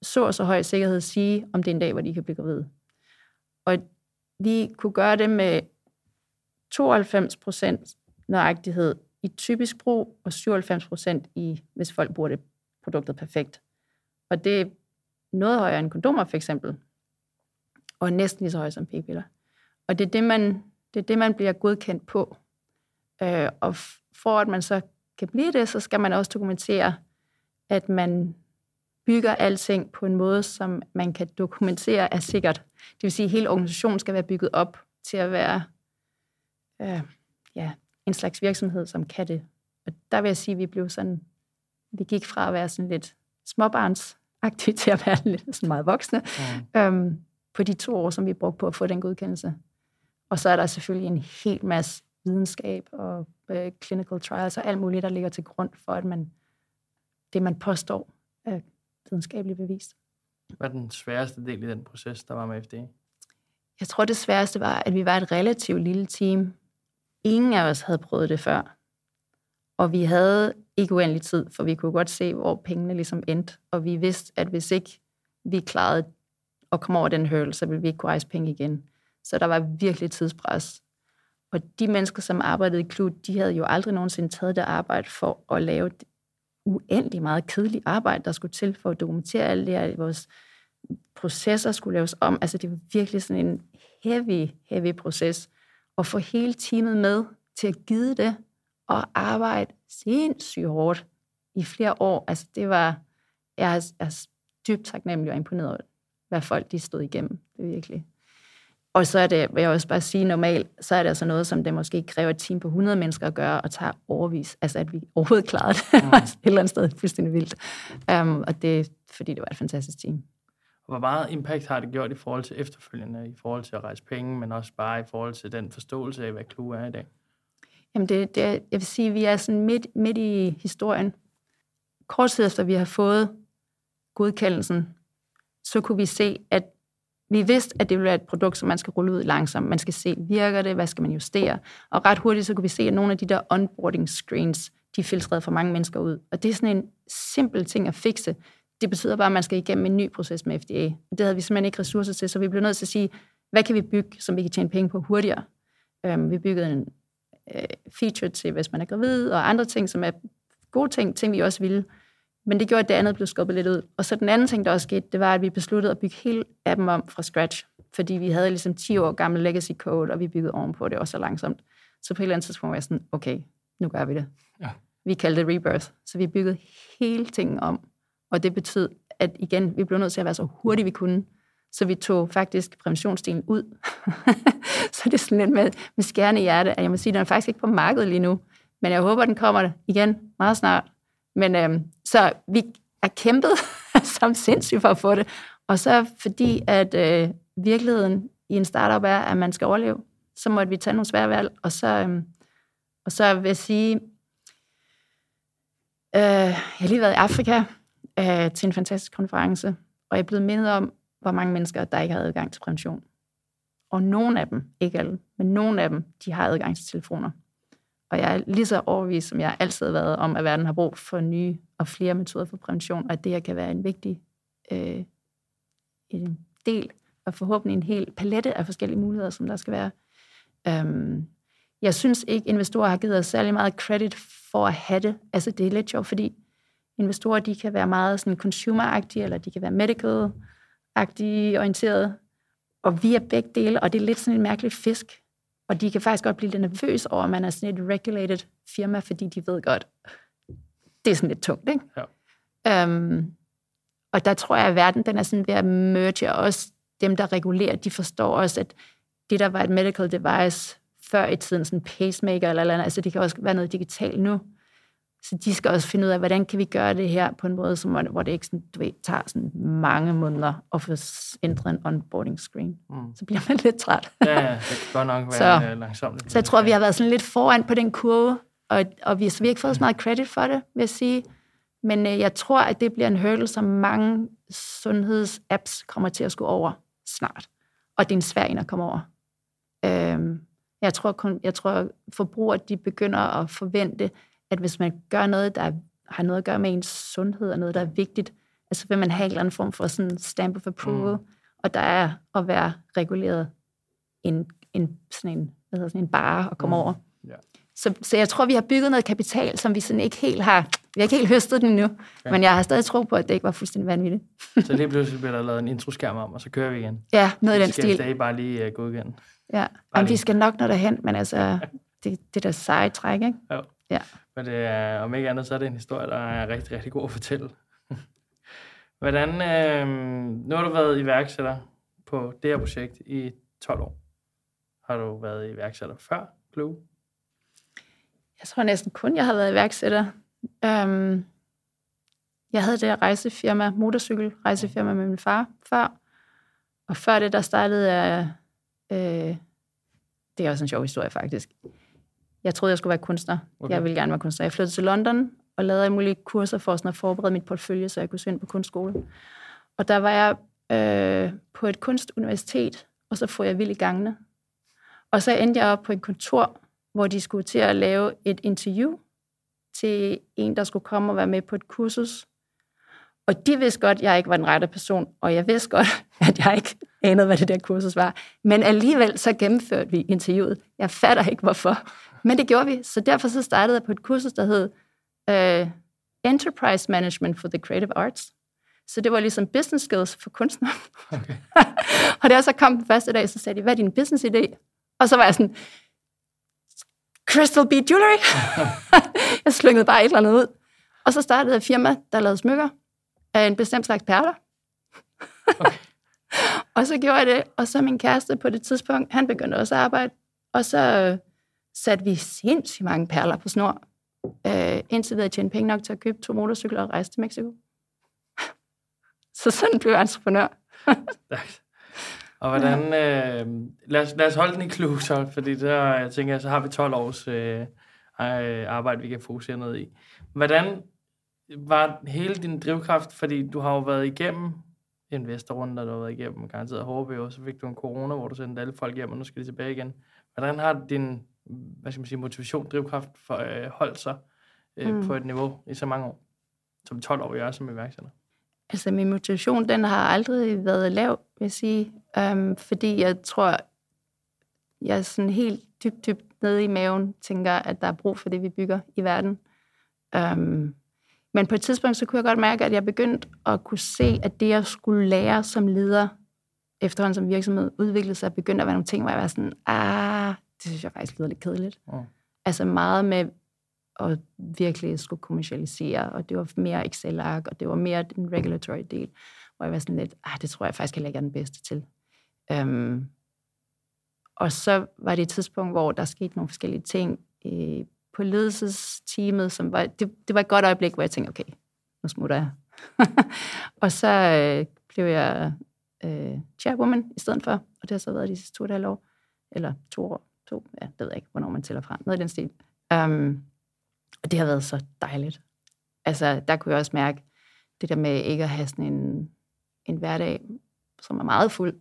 så og så høj sikkerhed sige, om det er en dag, hvor de kan blive gravide. Og vi kunne gøre det med 92 procent nøjagtighed i typisk brug, og 97 procent i, hvis folk bruger det produktet perfekt. Og det er noget højere end kondomer, for eksempel. Og næsten lige så højt som p-piller. Og det er det, man, det er det, man bliver godkendt på. Øh, og for at man så kan blive det, så skal man også dokumentere, at man bygger alting på en måde, som man kan dokumentere er sikkert. Det vil sige, at hele organisationen skal være bygget op til at være øh, ja, en slags virksomhed, som kan det. Og der vil jeg sige, at vi blev sådan, vi gik fra at være sådan lidt småbarnsagtige til at være lidt sådan meget voksne, mm. øhm, på de to år, som vi brugte på at få den godkendelse. Og så er der selvfølgelig en hel masse videnskab og øh, clinical trials og alt muligt, der ligger til grund for, at man, det, man påstår, er videnskabeligt bevist. Hvad er den sværeste del i den proces, der var med FDA? Jeg tror, det sværeste var, at vi var et relativt lille team. Ingen af os havde prøvet det før. Og vi havde ikke uendelig tid, for vi kunne godt se, hvor pengene ligesom endte. Og vi vidste, at hvis ikke vi klarede at komme over den hurdle, så ville vi ikke kunne rejse penge igen. Så der var virkelig tidspres. Og de mennesker, som arbejdede i Klud, de havde jo aldrig nogensinde taget det arbejde for at lave uendelig meget kedeligt arbejde, der skulle til for at dokumentere alle det her. Vores processer skulle laves om. Altså det var virkelig sådan en heavy, heavy proces. Og få hele teamet med til at give det og arbejde sindssygt hårdt i flere år. Altså det var, jeg er, jeg er dybt taknemmelig og imponeret over, hvad folk de stod igennem. Det er virkelig. Og så er det, vil jeg også bare sige, normalt, så er det altså noget, som det måske kræver et team på 100 mennesker at gøre, og tager overvis. Altså, at vi overhovedet klarede det, mm. [LAUGHS] et eller andet sted fuldstændig vildt. Um, og det er, fordi det var et fantastisk team. Hvor meget impact har det gjort i forhold til efterfølgende, i forhold til at rejse penge, men også bare i forhold til den forståelse af, hvad Clue er i dag? Jamen, det, det, jeg vil sige, at vi er sådan midt, midt i historien. Kort tid efter vi har fået godkendelsen, så kunne vi se, at vi vidste, at det ville være et produkt, som man skal rulle ud langsomt. Man skal se, virker det, hvad skal man justere? Og ret hurtigt, så kunne vi se, at nogle af de der onboarding screens, de filtrerede for mange mennesker ud. Og det er sådan en simpel ting at fikse. Det betyder bare, at man skal igennem en ny proces med FDA. Og det havde vi simpelthen ikke ressourcer til, så vi blev nødt til at sige, hvad kan vi bygge, som vi kan tjene penge på hurtigere? Øhm, vi byggede en øh, feature til, hvis man er gravid, og andre ting, som er gode ting, ting vi også ville. Men det gjorde, at det andet blev skubbet lidt ud. Og så den anden ting, der også skete, det var, at vi besluttede at bygge hele appen om fra scratch. Fordi vi havde ligesom 10 år gammel legacy code, og vi byggede ovenpå det også så langsomt. Så på et eller andet tidspunkt var jeg sådan, okay, nu gør vi det. Ja. Vi kaldte det Rebirth. Så vi byggede hele tingen om. Og det betød, at igen, vi blev nødt til at være så hurtigt vi kunne. Så vi tog faktisk præventionsdelen ud. [LAUGHS] så det er sådan lidt med, med skærende hjerte, at jeg må sige, at den er faktisk ikke på markedet lige nu. Men jeg håber, den kommer igen meget snart. Men øh, så vi er kæmpet [LAUGHS] som sindssygt for at få det. Og så fordi, at øh, virkeligheden i en startup er, at man skal overleve, så måtte vi tage nogle svære valg. Og så, øh, og så vil jeg sige, øh, jeg har lige været i Afrika øh, til en fantastisk konference, og jeg er blevet mindet om, hvor mange mennesker, der ikke har adgang til prævention. Og nogle af dem, ikke alle, men nogle af dem, de har adgang til telefoner. Og jeg er lige så overbevist, som jeg altid har været, om at verden har brug for nye og flere metoder for prævention, og at det her kan være en vigtig øh, en del, og forhåbentlig en hel palette af forskellige muligheder, som der skal være. Øhm, jeg synes ikke, investorer har givet os særlig meget credit for at have det. Altså, det er lidt sjovt, fordi investorer, de kan være meget sådan consumer eller de kan være medical-agtige orienteret, og vi er begge dele, og det er lidt sådan en mærkelig fisk, og de kan faktisk godt blive lidt nervøse over, at man er sådan et regulated firma, fordi de ved godt, det er sådan lidt tungt, ikke? Ja. Um, og der tror jeg, at verden den er sådan ved at merge, og også dem, der regulerer, de forstår også, at det, der var et medical device før i tiden, sådan en pacemaker eller, eller andet, altså det kan også være noget digitalt nu. Så de skal også finde ud af, hvordan kan vi gøre det her på en måde, som, hvor det ikke sådan, du ved, tager sådan mange måneder at få ændret en onboarding screen. Mm. Så bliver man [LAUGHS] lidt træt. ja, det kan godt nok være [LAUGHS] så, øh, langsomt. Så jeg tror, vi har været sådan lidt foran på den kurve, og, og vi, vi har ikke fået så meget credit for det, vil jeg sige. Men øh, jeg tror, at det bliver en hurdle, som mange sundhedsapps kommer til at skulle over snart. Og det er en svær en at komme over. Øhm, jeg tror, jeg tror forbrugere de begynder at forvente, at hvis man gør noget, der har noget at gøre med ens sundhed, og noget, der er vigtigt, altså vil man have en eller anden form for sådan stamp of approval, mm. og der er at være reguleret en, en, sådan en, hvad hedder, sådan en bare at komme mm. over. Yeah. Så, så jeg tror, vi har bygget noget kapital, som vi sådan ikke helt har, vi har ikke helt høstet den endnu, ja. men jeg har stadig tro på, at det ikke var fuldstændig vanvittigt. [LAUGHS] så lige pludselig bliver der lavet en introskærm om, og så kører vi igen. Ja, noget i den stil. Så skal bare lige uh, gå igen. Ja, Jamen, vi skal nok nå derhen, men altså, det, det der seje træk, ikke? Jo. Ja. Men det er, om ikke andet, så er det en historie, der er rigtig, rigtig god at fortælle. [LAUGHS] Hvordan, øh, nu har du været iværksætter på det her projekt i 12 år. Har du været iværksætter før Glue? Jeg tror næsten kun, jeg har været iværksætter. Øhm, jeg havde det rejsefirma, motorcykelrejsefirma med min far før. Og før det, der startede jeg... Øh, det er også en sjov historie, faktisk. Jeg troede, jeg skulle være kunstner. Okay. Jeg ville gerne være kunstner. Jeg flyttede til London og lavede alle mulige kurser for sådan at forberede mit portfølje, så jeg kunne søge ind på kunstskole. Og der var jeg øh, på et kunstuniversitet, og så får jeg vild i gangene. Og så endte jeg op på et kontor, hvor de skulle til at lave et interview til en, der skulle komme og være med på et kursus. Og de vidste godt, at jeg ikke var den rette person, og jeg vidste godt, [LAUGHS] at jeg ikke anede, hvad det der kursus var. Men alligevel så gennemførte vi interviewet. Jeg fatter ikke, hvorfor. Men det gjorde vi. Så derfor så startede jeg på et kursus, der hed uh, Enterprise Management for the Creative Arts. Så det var ligesom business skills for kunstnere. Okay. [LAUGHS] og da jeg så kom den første dag, så sagde de, hvad er din business idé? Og så var jeg sådan, Crystal Bead Jewelry. [LAUGHS] jeg slyngede bare et eller andet ud. Og så startede jeg et firma, der lavede smykker af en bestemt slags perler. okay. [LAUGHS] og så gjorde jeg det, og så min kæreste på det tidspunkt, han begyndte også at arbejde, og så satte vi sindssygt mange perler på snor, øh, indtil vi havde tjent penge nok til at købe to motorcykler og rejse til Mexico. [LAUGHS] så sådan blev jeg entreprenør. [LAUGHS] Og hvordan, øh, lad, os, lad os holde den i klub, så, fordi der, jeg tænker, så har vi 12 års øh, arbejde, vi kan fokusere ned i. Hvordan var hele din drivkraft, fordi du har jo været igennem investorrunder, du har været igennem garanteret og så fik du en corona, hvor du sendte alle folk hjem, og nu skal de tilbage igen. Hvordan har din hvad skal man sige, motivation, drivkraft for, øh, holdt sig øh, mm. på et niveau i så mange år, som 12 år, jeg er som iværksætter? Altså, min motivation, den har aldrig været lav, vil jeg sige. Um, fordi jeg tror, jeg er sådan helt dybt, dybt nede i maven, tænker, at der er brug for det, vi bygger i verden. Um, men på et tidspunkt, så kunne jeg godt mærke, at jeg begyndte at kunne se, at det, jeg skulle lære som leder, efterhånden som virksomhed udviklede sig, begyndte at være nogle ting, hvor jeg var sådan, ah, det synes jeg faktisk lyder lidt kedeligt. Mm. Altså meget med at virkelig skulle kommercialisere, og det var mere Excel-ark, og det var mere den regulatory del, hvor jeg var sådan lidt, ah, det tror jeg faktisk heller ikke er den bedste til. Um, og så var det et tidspunkt, hvor der skete nogle forskellige ting øh, på ledelsesteamet, som var, det, det var et godt øjeblik, hvor jeg tænkte, okay, nu smutter jeg. [LAUGHS] og så øh, blev jeg øh, chairwoman i stedet for, og det har så været de sidste to og år, eller to år, to, ja, det ved jeg ikke, hvornår man tæller fra, noget i den stil. Um, og det har været så dejligt. Altså, der kunne jeg også mærke det der med ikke at have sådan en, en hverdag, som er meget fuld,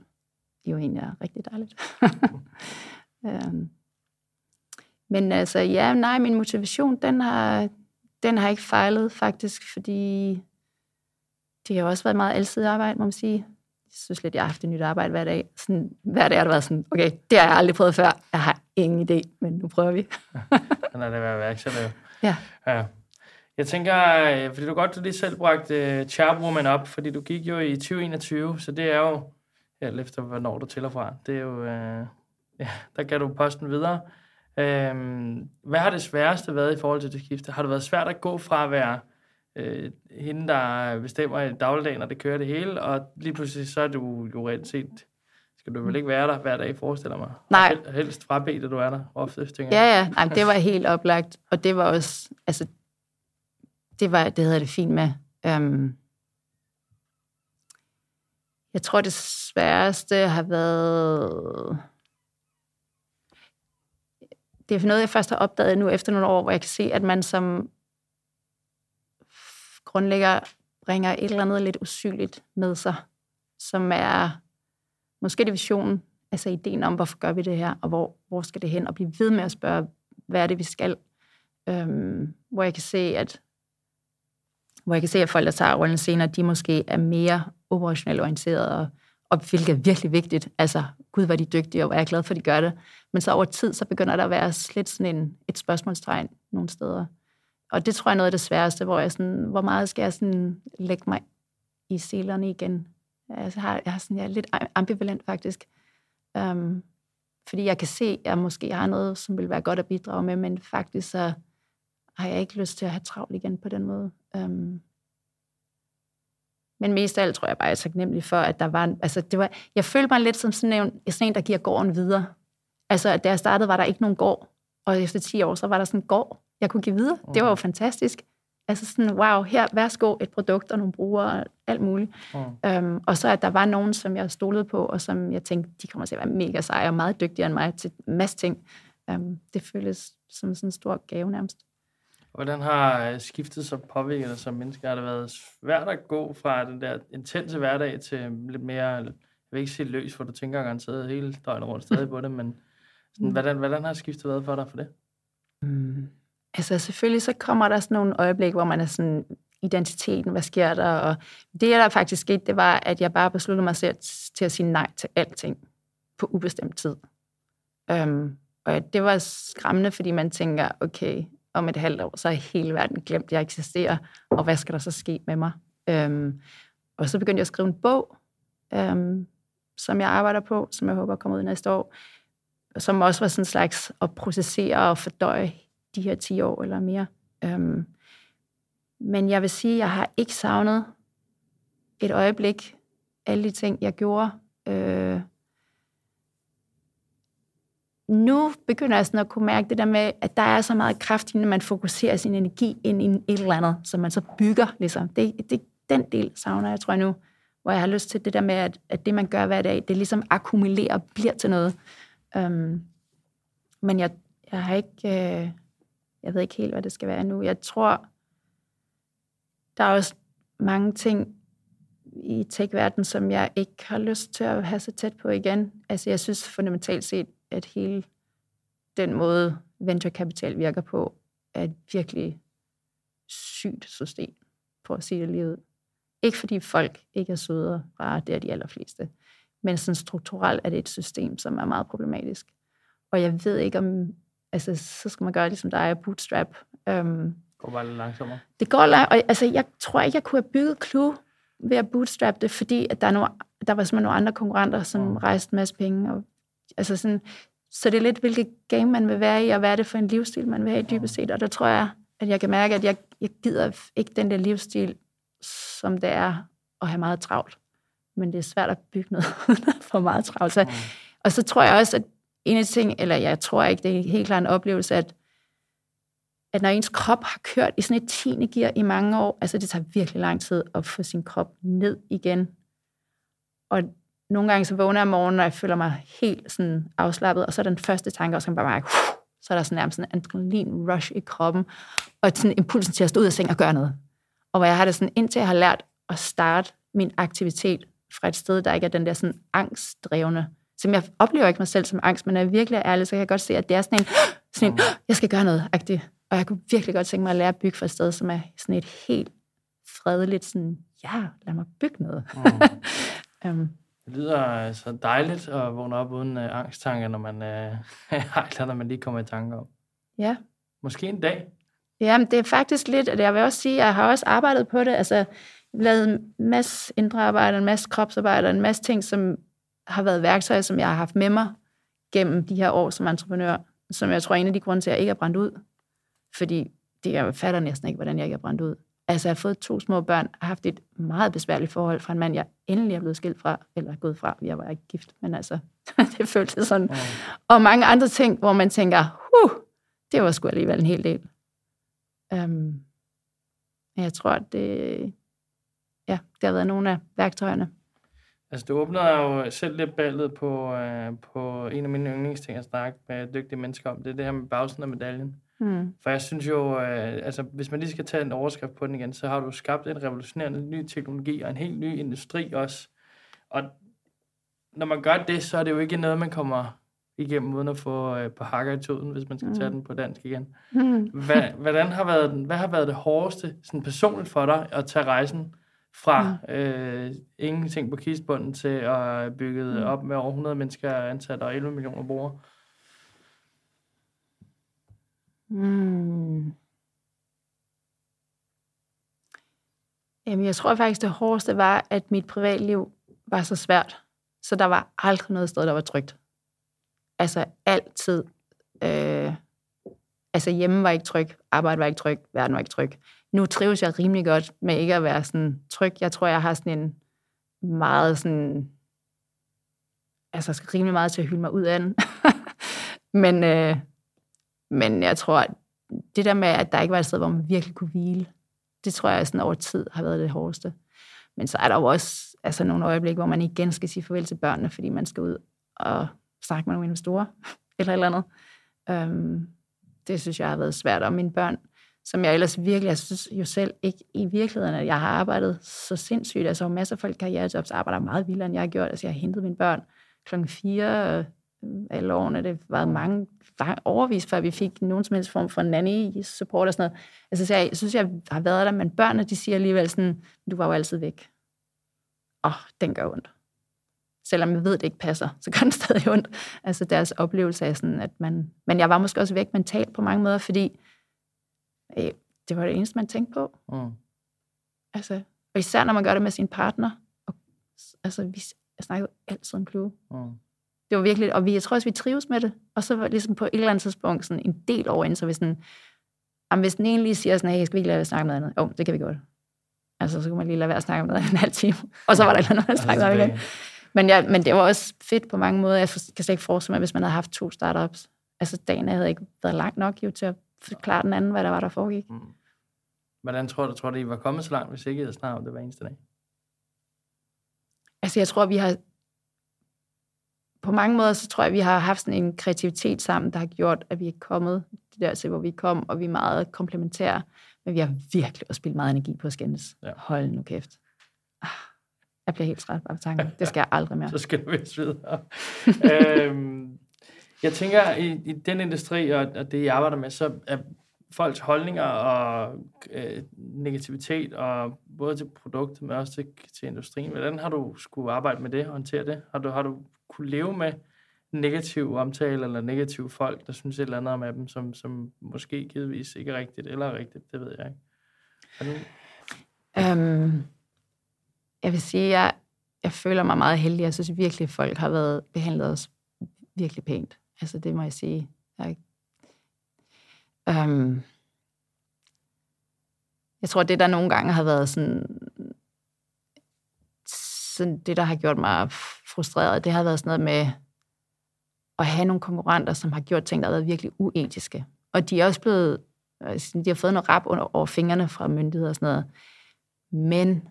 jo egentlig er rigtig dejligt. um, [LAUGHS] men altså, ja, nej, min motivation, den har, den har ikke fejlet faktisk, fordi det har også været meget altid arbejde, må man sige. Jeg synes lidt, jeg har haft et nyt arbejde hver dag. Sådan, hver dag har det været sådan, okay, det har jeg aldrig prøvet før. Jeg har ingen idé, men nu prøver vi. [LAUGHS] Den er det været værksætter. Ja. ja. Jeg tænker, øh, fordi du godt du lige selv bragte uh, Chairwoman op, fordi du gik jo i 2021, så det er jo, ja, efter hvornår du tæller fra, det er jo, uh, ja, der gav du posten videre. Øhm, hvad har det sværeste været i forhold til det skifte? Har det været svært at gå fra at være øh, hende, der bestemmer i dagligdagen, når det kører det hele, og lige pludselig så er du jo rent set, skal du vel ikke være der hver dag, forestiller mig? Nej. Hel, helst frabedt, at du er der ofte, tænker jeg. Ja, ja, Nej, det var helt oplagt, og det var også, altså, det var, det havde det fint med. Um, jeg tror, det sværeste har været det er noget, jeg først har opdaget nu efter nogle år, hvor jeg kan se, at man som grundlægger bringer et eller andet lidt usynligt med sig, som er måske det visionen, altså ideen om, hvorfor gør vi det her, og hvor, hvor skal det hen, og blive ved med at spørge, hvad er det, vi skal. Øhm, hvor jeg kan se, at hvor jeg kan se, at folk, der tager rollen senere, de måske er mere operationelt orienterede og og hvilket er virkelig vigtigt. Altså, gud, hvor er de dygtige, og jeg er glad for, at de gør det. Men så over tid, så begynder der at være lidt sådan en, et spørgsmålstegn nogle steder. Og det tror jeg er noget af det sværeste, hvor jeg sådan, hvor meget skal jeg sådan lægge mig i selerne igen? Jeg, har, jeg, har sådan, jeg er lidt ambivalent faktisk. Um, fordi jeg kan se, at jeg måske har noget, som vil være godt at bidrage med, men faktisk så har jeg ikke lyst til at have travlt igen på den måde. Um, men mest af alt tror jeg bare, jeg er taknemmelig for, at der var... En, altså, det var jeg følte mig lidt som sådan en, sådan en, der giver gården videre. Altså, da jeg startede, var der ikke nogen gård. Og efter 10 år, så var der sådan en gård, jeg kunne give videre. Det var jo fantastisk. Altså sådan, wow, her, værsgo, et produkt og nogle brugere og alt muligt. Mm. Um, og så at der var nogen, som jeg stolede på, og som jeg tænkte, de kommer til at være mega seje og meget dygtigere end mig til en masse ting. Um, det føles som sådan en stor gave nærmest. Hvordan har øh, skiftet så påvirket dig som menneske? Har det været svært at gå fra den der intense hverdag til lidt mere, jeg vil ikke sige løs, for du tænker garanteret hele døgnet rundt stadig [LAUGHS] på det, men sådan, mm. hvordan, hvordan har skiftet været for dig for det? Mm. Altså selvfølgelig så kommer der sådan nogle øjeblik, hvor man er sådan, identiteten, hvad sker der? Og det, der faktisk skete, det var, at jeg bare besluttede mig selv til at sige nej til alting på ubestemt tid. Øhm, og det var skræmmende, fordi man tænker, okay, om et halvt år, så er hele verden glemt, at jeg eksisterer, og hvad skal der så ske med mig? Øhm, og så begyndte jeg at skrive en bog, øhm, som jeg arbejder på, som jeg håber kommer ud næste år, som også var sådan en slags at processere og fordøje de her 10 år eller mere. Øhm, men jeg vil sige, at jeg har ikke savnet et øjeblik alle de ting, jeg gjorde. Øh, nu begynder jeg sådan at kunne mærke det der med, at der er så meget kraft, når man fokuserer sin energi ind i et eller andet, som man så bygger. Ligesom. Det, det, den del savner jeg, tror jeg nu, hvor jeg har lyst til det der med, at, at det, man gør hver dag, det ligesom akkumulerer og bliver til noget. Øhm, men jeg, jeg har ikke... Øh, jeg ved ikke helt, hvad det skal være nu. Jeg tror, der er også mange ting i tech-verdenen, som jeg ikke har lyst til at have så tæt på igen. Altså, jeg synes fundamentalt set, at hele den måde, venturekapital virker på, er et virkelig sygt system, for at sige det lige ud. Ikke fordi folk ikke er søde bare det er de allerfleste, men sådan strukturelt er det et system, som er meget problematisk. Og jeg ved ikke, om altså, så skal man gøre det, som der er bootstrap. Um, det går bare lidt langsommere. Det går langt, og altså, jeg tror ikke, jeg kunne have bygget Clue ved at bootstrap det, fordi at der, er nogle, der var simpelthen nogle andre konkurrenter, som mm. rejste en masse penge. Og, altså sådan, så det er lidt, hvilket game man vil være i, og hvad er det for en livsstil, man vil have i dybest set. Og der tror jeg, at jeg kan mærke, at jeg, jeg gider ikke den der livsstil, som det er at have meget travlt. Men det er svært at bygge noget [LAUGHS] for meget travlt. Så, mm. Og så tror jeg også, at en af de ting, eller jeg tror ikke, det er helt klart en oplevelse, at, at når ens krop har kørt i sådan et tiende gear i mange år, altså det tager virkelig lang tid at få sin krop ned igen. Og nogle gange så vågner jeg om morgenen, og jeg føler mig helt sådan afslappet, og så er den første tanke også, bare mærke, så er der sådan nærmest en adrenalin rush i kroppen, og sådan impulsen til at stå ud af sengen og gøre noget. Og hvor jeg har det sådan, indtil jeg har lært at starte min aktivitet fra et sted, der ikke er den der sådan angstdrevne, som jeg oplever ikke mig selv som angst, men når jeg virkelig er ærlig, så kan jeg godt se, at det er sådan en, [GASPS] sådan en jeg skal gøre noget, agtigt. Og jeg kunne virkelig godt tænke mig at lære at bygge for et sted, som er sådan et helt fredeligt, sådan, ja, lad mig bygge noget. Mm. [LAUGHS] um. Det lyder så dejligt at vågne op uden uh, angsttanker, når man uh, [LAUGHS] har når man lige kommer i tanker om. Ja. Måske en dag. Ja, men det er faktisk lidt, og jeg vil også sige, at jeg har også arbejdet på det, altså lavet en masse indre arbejde, en masse kropsarbejde, en masse ting, som har været værktøjer, som jeg har haft med mig gennem de her år som entreprenør, som jeg tror er en af de grunde til, at jeg ikke er brændt ud. Fordi det, jeg fatter næsten ikke, hvordan jeg ikke er brændt ud. Altså, jeg har fået to små børn, har haft et meget besværligt forhold fra en mand, jeg endelig er blevet skilt fra, eller gået fra, jeg var ikke gift, men altså, [LAUGHS] det føltes sådan. Mm. Og mange andre ting, hvor man tænker, huh, det var sgu alligevel en hel del. Um, jeg tror, at det, ja, det har været nogle af værktøjerne. Altså, du åbner jo selv lidt ballet på, øh, på en af mine yndlingsting at snakke med dygtige mennesker om. Det er det her med bagsiden af medaljen. Mm. For jeg synes jo, øh, altså, hvis man lige skal tage en overskrift på den igen, så har du skabt en revolutionerende ny teknologi og en helt ny industri også. Og når man gør det, så er det jo ikke noget, man kommer igennem uden at få øh, på hakker i tuden, hvis man skal mm. tage den på dansk igen. Mm. Hvad, hvordan har været, hvad har været det hårdeste sådan personligt for dig at tage rejsen fra mm. øh, ingenting på kistbunden til at bygge mm. op med over 100 mennesker ansat og 11 millioner brugere? Mm. Jamen, jeg tror faktisk, det hårdeste var, at mit privatliv var så svært, så der var aldrig noget sted, der var trygt. Altså altid. Øh, altså hjemme var ikke tryg, arbejde var ikke tryg, verden var ikke tryg. Nu trives jeg rimelig godt med ikke at være sådan tryg. Jeg tror, jeg har sådan en meget sådan... Altså, skal rimelig meget til at hylde mig ud af den. [LAUGHS] men, øh, men jeg tror, at det der med, at der ikke var et sted, hvor man virkelig kunne hvile, det tror jeg sådan over tid har været det hårdeste. Men så er der jo også altså, nogle øjeblikke, hvor man igen skal sige farvel til børnene, fordi man skal ud og snakke med nogle investorer, [LAUGHS] eller et eller andet. Øhm, det synes jeg har været svært. Og mine børn, som jeg ellers virkelig, jeg synes jo selv ikke i virkeligheden, at jeg har arbejdet så sindssygt. Altså, masser af folk i karrierejobs arbejder meget vildere, end jeg har gjort. Altså, jeg har hentet mine børn klokken 4 øh, alle årene. Det var mange, mange overvis, før vi fik nogen som helst form for nanny-support og sådan noget. Altså, så jeg, jeg synes, jeg har været der, men børnene, de siger alligevel sådan, du var jo altid væk. Åh, oh, den gør ondt. Selvom jeg ved, det ikke passer, så gør den [LAUGHS] stadig ondt. Altså deres oplevelse af sådan, at man... Men jeg var måske også væk mentalt på mange måder, fordi øh, det var det eneste, man tænkte på. Mm. Altså, og især når man gør det med sin partner. Og, altså, vi snakker jo altid om Clue. Mm det var virkelig, og vi, jeg tror også, vi trives med det. Og så var det ligesom på et eller andet tidspunkt sådan en del over så hvis den, jamen, hvis den egentlig siger sådan, hey, skal vi ikke lade være at snakke med andet? Jo, det kan vi godt. Altså, så kunne man lige lade være at snakke med noget [LAUGHS] en halv time. Og så var der et eller andet at snakke med igen. Men, ja, men det var også fedt på mange måder. Jeg kan slet ikke forestille mig, hvis man havde haft to startups. Altså, dagen havde ikke været langt nok jo, til at forklare den anden, hvad der var, der foregik. Mm. Hvordan tror du, tror du, I var kommet så langt, hvis ikke I havde snakket om det hver eneste dag? Altså, jeg tror, vi har på mange måder, så tror jeg, vi har haft sådan en kreativitet sammen, der har gjort, at vi er kommet der til, hvor vi kom, og vi er meget komplementære. Men vi har virkelig også spillet meget energi på at skændes. Ja. Hold nu kæft. Ah, jeg bliver helt træt af tanken. Det skal jeg aldrig mere. [LAUGHS] så skal du vist videre. [LAUGHS] øhm, jeg tænker, i, i den industri og, og det, jeg arbejder med, så er folks holdninger og øh, negativitet, og både til produktet, men også til, til industrien. Hvordan har du skulle arbejde med det og håndtere det? Har du, har du kunne leve med negativ omtale eller negative folk, der synes et eller andet om dem, som, som måske givetvis ikke er rigtigt eller rigtigt, det ved jeg ikke. Du... Øhm, jeg vil sige, at jeg, jeg føler mig meget heldig. Jeg synes virkelig, at folk har været behandlet os virkelig pænt. Altså, det må jeg sige. Jeg, øhm, jeg tror, det der nogle gange har været sådan, sådan det, der har gjort mig frustreret, det har været sådan noget med at have nogle konkurrenter, som har gjort ting, der har været virkelig uetiske. Og de er også blevet, altså, de har fået noget rap under, over fingrene fra myndigheder og sådan noget. Men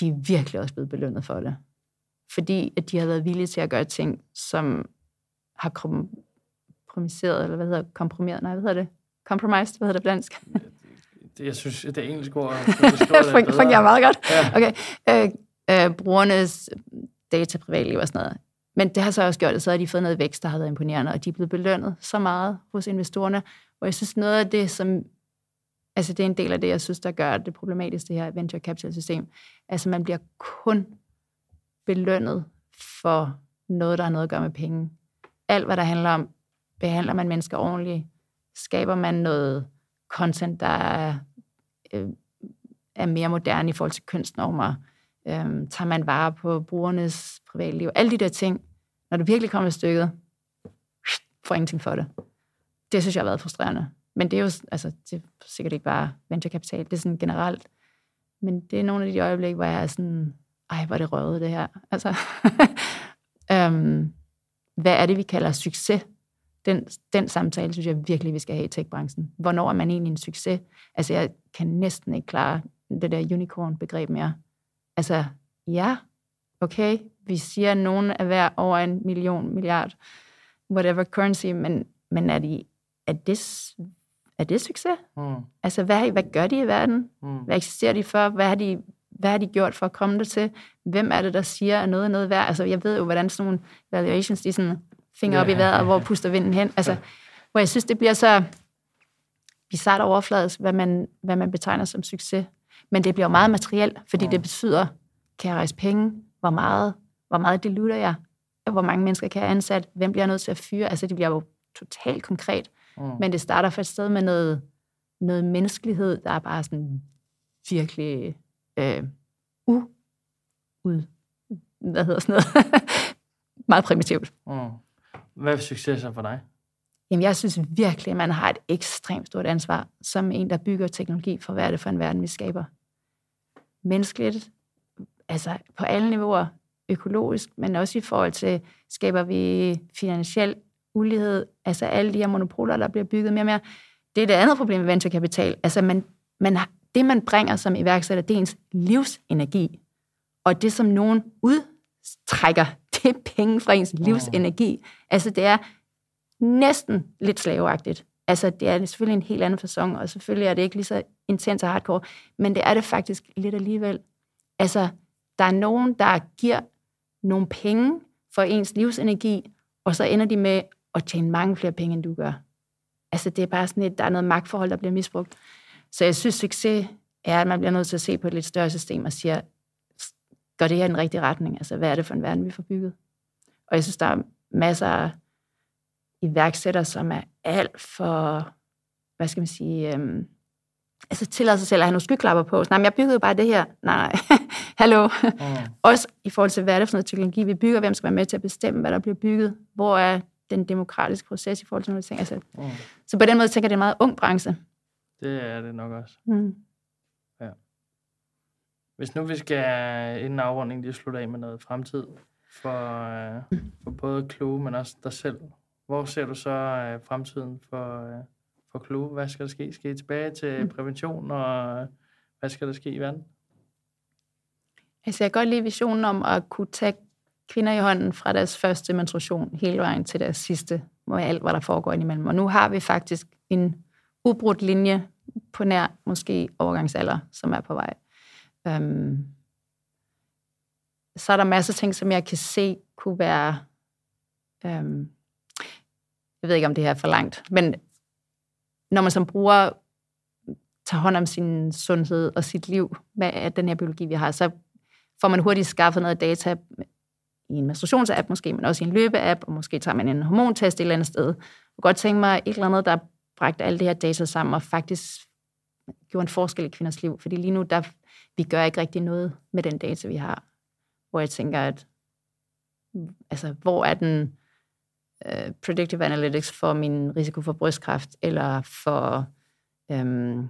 de er virkelig også blevet belønnet for det. Fordi at de har været villige til at gøre ting, som har kompromiseret, eller hvad hedder komprimeret, nej, hvad hedder det? Compromised, hvad hedder det blansk? Det, jeg synes, det engelske ord [LAUGHS] fungerer meget godt. Ja. Okay. Øh, øh, brugernes data, privatliv og sådan noget. Men det har så også gjort, at så har de fået noget vækst, der har været imponerende, og de er blevet belønnet så meget hos investorerne. Og jeg synes, noget af det, som... Altså, det er en del af det, jeg synes, der gør det problematisk, det her venture capital system. Altså, man bliver kun belønnet for noget, der har noget at gøre med penge. Alt, hvad der handler om, behandler man mennesker ordentligt, skaber man noget content, der er, øh, er mere moderne i forhold til kønsnormer, Øhm, tager man vare på brugernes privatliv? Alle de der ting, når det virkelig kommer i stykket, får ingenting for det. Det synes jeg har været frustrerende. Men det er jo altså, det er sikkert ikke bare venturekapital, det er sådan generelt. Men det er nogle af de øjeblikke, hvor jeg er sådan, ej, hvor er det røvet det her. Altså, [LAUGHS] øhm, hvad er det, vi kalder succes? Den, den samtale synes jeg virkelig, vi skal have i tech-branchen. Hvornår er man egentlig en succes? Altså, jeg kan næsten ikke klare det der unicorn-begreb mere. Altså, ja, okay, vi siger, at nogen er værd over en million, milliard, whatever currency, men, men er, de, er, det, er det succes? Mm. Altså, hvad, hvad gør de i verden? Mm. Hvad eksisterer de for? Hvad har de, hvad har de gjort for at komme der til? Hvem er det, der siger, at noget er noget værd? Altså, jeg ved jo, hvordan sådan nogle valuations, de sådan finger yeah. op i vejret, og hvor puster vinden hen. Altså, hvor jeg synes, det bliver så bizart overfladisk, hvad man, hvad man betegner som succes. Men det bliver jo meget materielt, fordi det betyder, kan jeg rejse penge? Hvor meget? Hvor meget diluter jeg? Hvor mange mennesker kan jeg ansat? Hvem bliver jeg nødt til at fyre? Altså, det bliver jo totalt konkret. Mm. Men det starter for et sted med noget, noget menneskelighed, der er bare sådan virkelig øh, u, ud, hvad hedder sådan noget, [LAUGHS] meget primitivt. Mm. Hvad er succes så for dig? Jamen, jeg synes virkelig, at man har et ekstremt stort ansvar, som en, der bygger teknologi for, hvad er det for en verden, vi skaber. Menneskeligt, altså på alle niveauer, økologisk, men også i forhold til, skaber vi finansiel ulighed, altså alle de her monopoler, der bliver bygget mere og mere. Det er det andet problem med venturekapital. Altså, man, man, det, man bringer som iværksætter, det er ens livsenergi. Og det, som nogen udtrækker, [LAUGHS] det er penge fra ens livsenergi. Altså, det er næsten lidt slaveagtigt. Altså, det er selvfølgelig en helt anden fasong, og selvfølgelig er det ikke lige så intens og hardcore, men det er det faktisk lidt alligevel. Altså, der er nogen, der giver nogle penge for ens livsenergi, og så ender de med at tjene mange flere penge, end du gør. Altså, det er bare sådan et, der er noget magtforhold, der bliver misbrugt. Så jeg synes, succes er, at man bliver nødt til at se på et lidt større system og siger, går det her i den rigtige retning? Altså, hvad er det for en verden, vi får bygget? Og jeg synes, der er masser af iværksætter, som er alt for, hvad skal man sige, øhm, altså tillader sig selv at have nogle skyklapper på. Så, nej, men jeg byggede jo bare det her. Nej, nej. [LAUGHS] Hallo. Mm. Også i forhold til, hvad er det for noget teknologi, vi bygger, hvem skal være med til at bestemme, hvad der bliver bygget, hvor er den demokratiske proces i forhold til nogle ting. Altså, mm. Så på den måde tænker jeg, det er en meget ung branche. Det er det nok også. Mm. Ja. Hvis nu vi skal inden afrunding lige slutte af med noget fremtid for, øh, for både Kloge, men også dig selv. Hvor ser du så øh, fremtiden for, øh, for Kloge? Hvad skal der ske? Skal I tilbage til mm. prævention, og hvad skal der ske i verden? Altså, jeg kan godt lide visionen om at kunne tage kvinder i hånden fra deres første menstruation hele vejen til deres sidste, med alt, hvad der foregår indimellem. Og nu har vi faktisk en ubrudt linje på nær måske overgangsalder, som er på vej. Øhm, så er der masser af ting, som jeg kan se kunne være... Øhm, jeg ved ikke, om det her er for langt, men når man som bruger tager hånd om sin sundhed og sit liv med den her biologi, vi har, så får man hurtigt skaffet noget data i en menstruationsapp måske, men også i en løbeapp, og måske tager man en hormontest et eller andet sted. Jeg kunne godt tænke mig et eller andet, der bragte alle det her data sammen og faktisk gjorde en forskel i kvinders liv. Fordi lige nu, der, vi gør ikke rigtig noget med den data, vi har. Hvor jeg tænker, at altså, hvor er den uh, predictive analytics for min risiko for brystkræft, eller for øhm,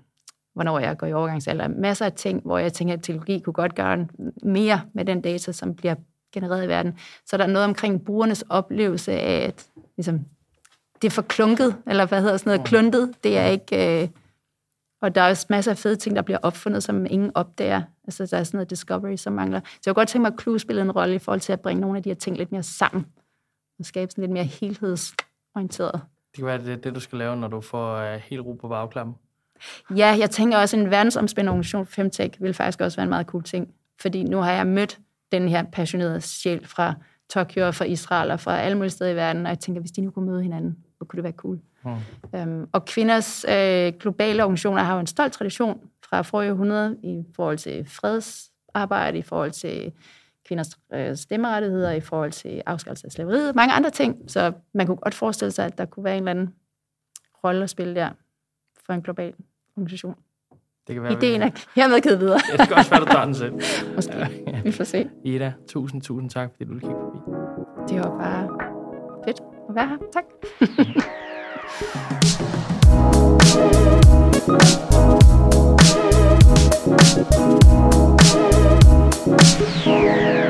hvornår jeg går i overgangsalder. Masser af ting, hvor jeg tænker, at teknologi kunne godt gøre mere med den data, som bliver genereret i verden. Så der er noget omkring brugernes oplevelse af, at ligesom, det er for klunket, eller hvad hedder sådan noget, kluntet. Det er ikke... Øh, og der er også masser af fede ting, der bliver opfundet, som ingen opdager. Altså, der er sådan noget discovery, som mangler. Så jeg kunne godt tænke mig, at Clue spiller en rolle i forhold til at bringe nogle af de her ting lidt mere sammen. Og skabe sådan lidt mere helhedsorienteret. Det kan være, det det, du skal lave, når du får uh, helt ro på bagklappen. Ja, jeg tænker også, at en verdensomspændende organisation for Femtech vil faktisk også være en meget cool ting. Fordi nu har jeg mødt den her passionerede sjæl fra Tokyo og fra Israel og fra alle mulige steder i verden, og jeg tænker, hvis de nu kunne møde hinanden, så kunne det være cool. Mm. Øhm, og kvinders øh, globale organisationer har jo en stolt tradition fra forrige århundrede i forhold til fredsarbejde, i forhold til kvinders øh, stemmerettigheder, i forhold til afskaffelse af slaveriet, mange andre ting. Så man kunne godt forestille sig, at der kunne være en eller anden rolle at spille der for en global organisation. Det kan være, Ideen er hermed givet videre. ja, det kan også være, du tager den selv. [LAUGHS] Måske. Ja. Vi får se. Ida, tusind, tusind tak, fordi du ville kigge forbi. Det var bare fedt Ja, tak. Thank.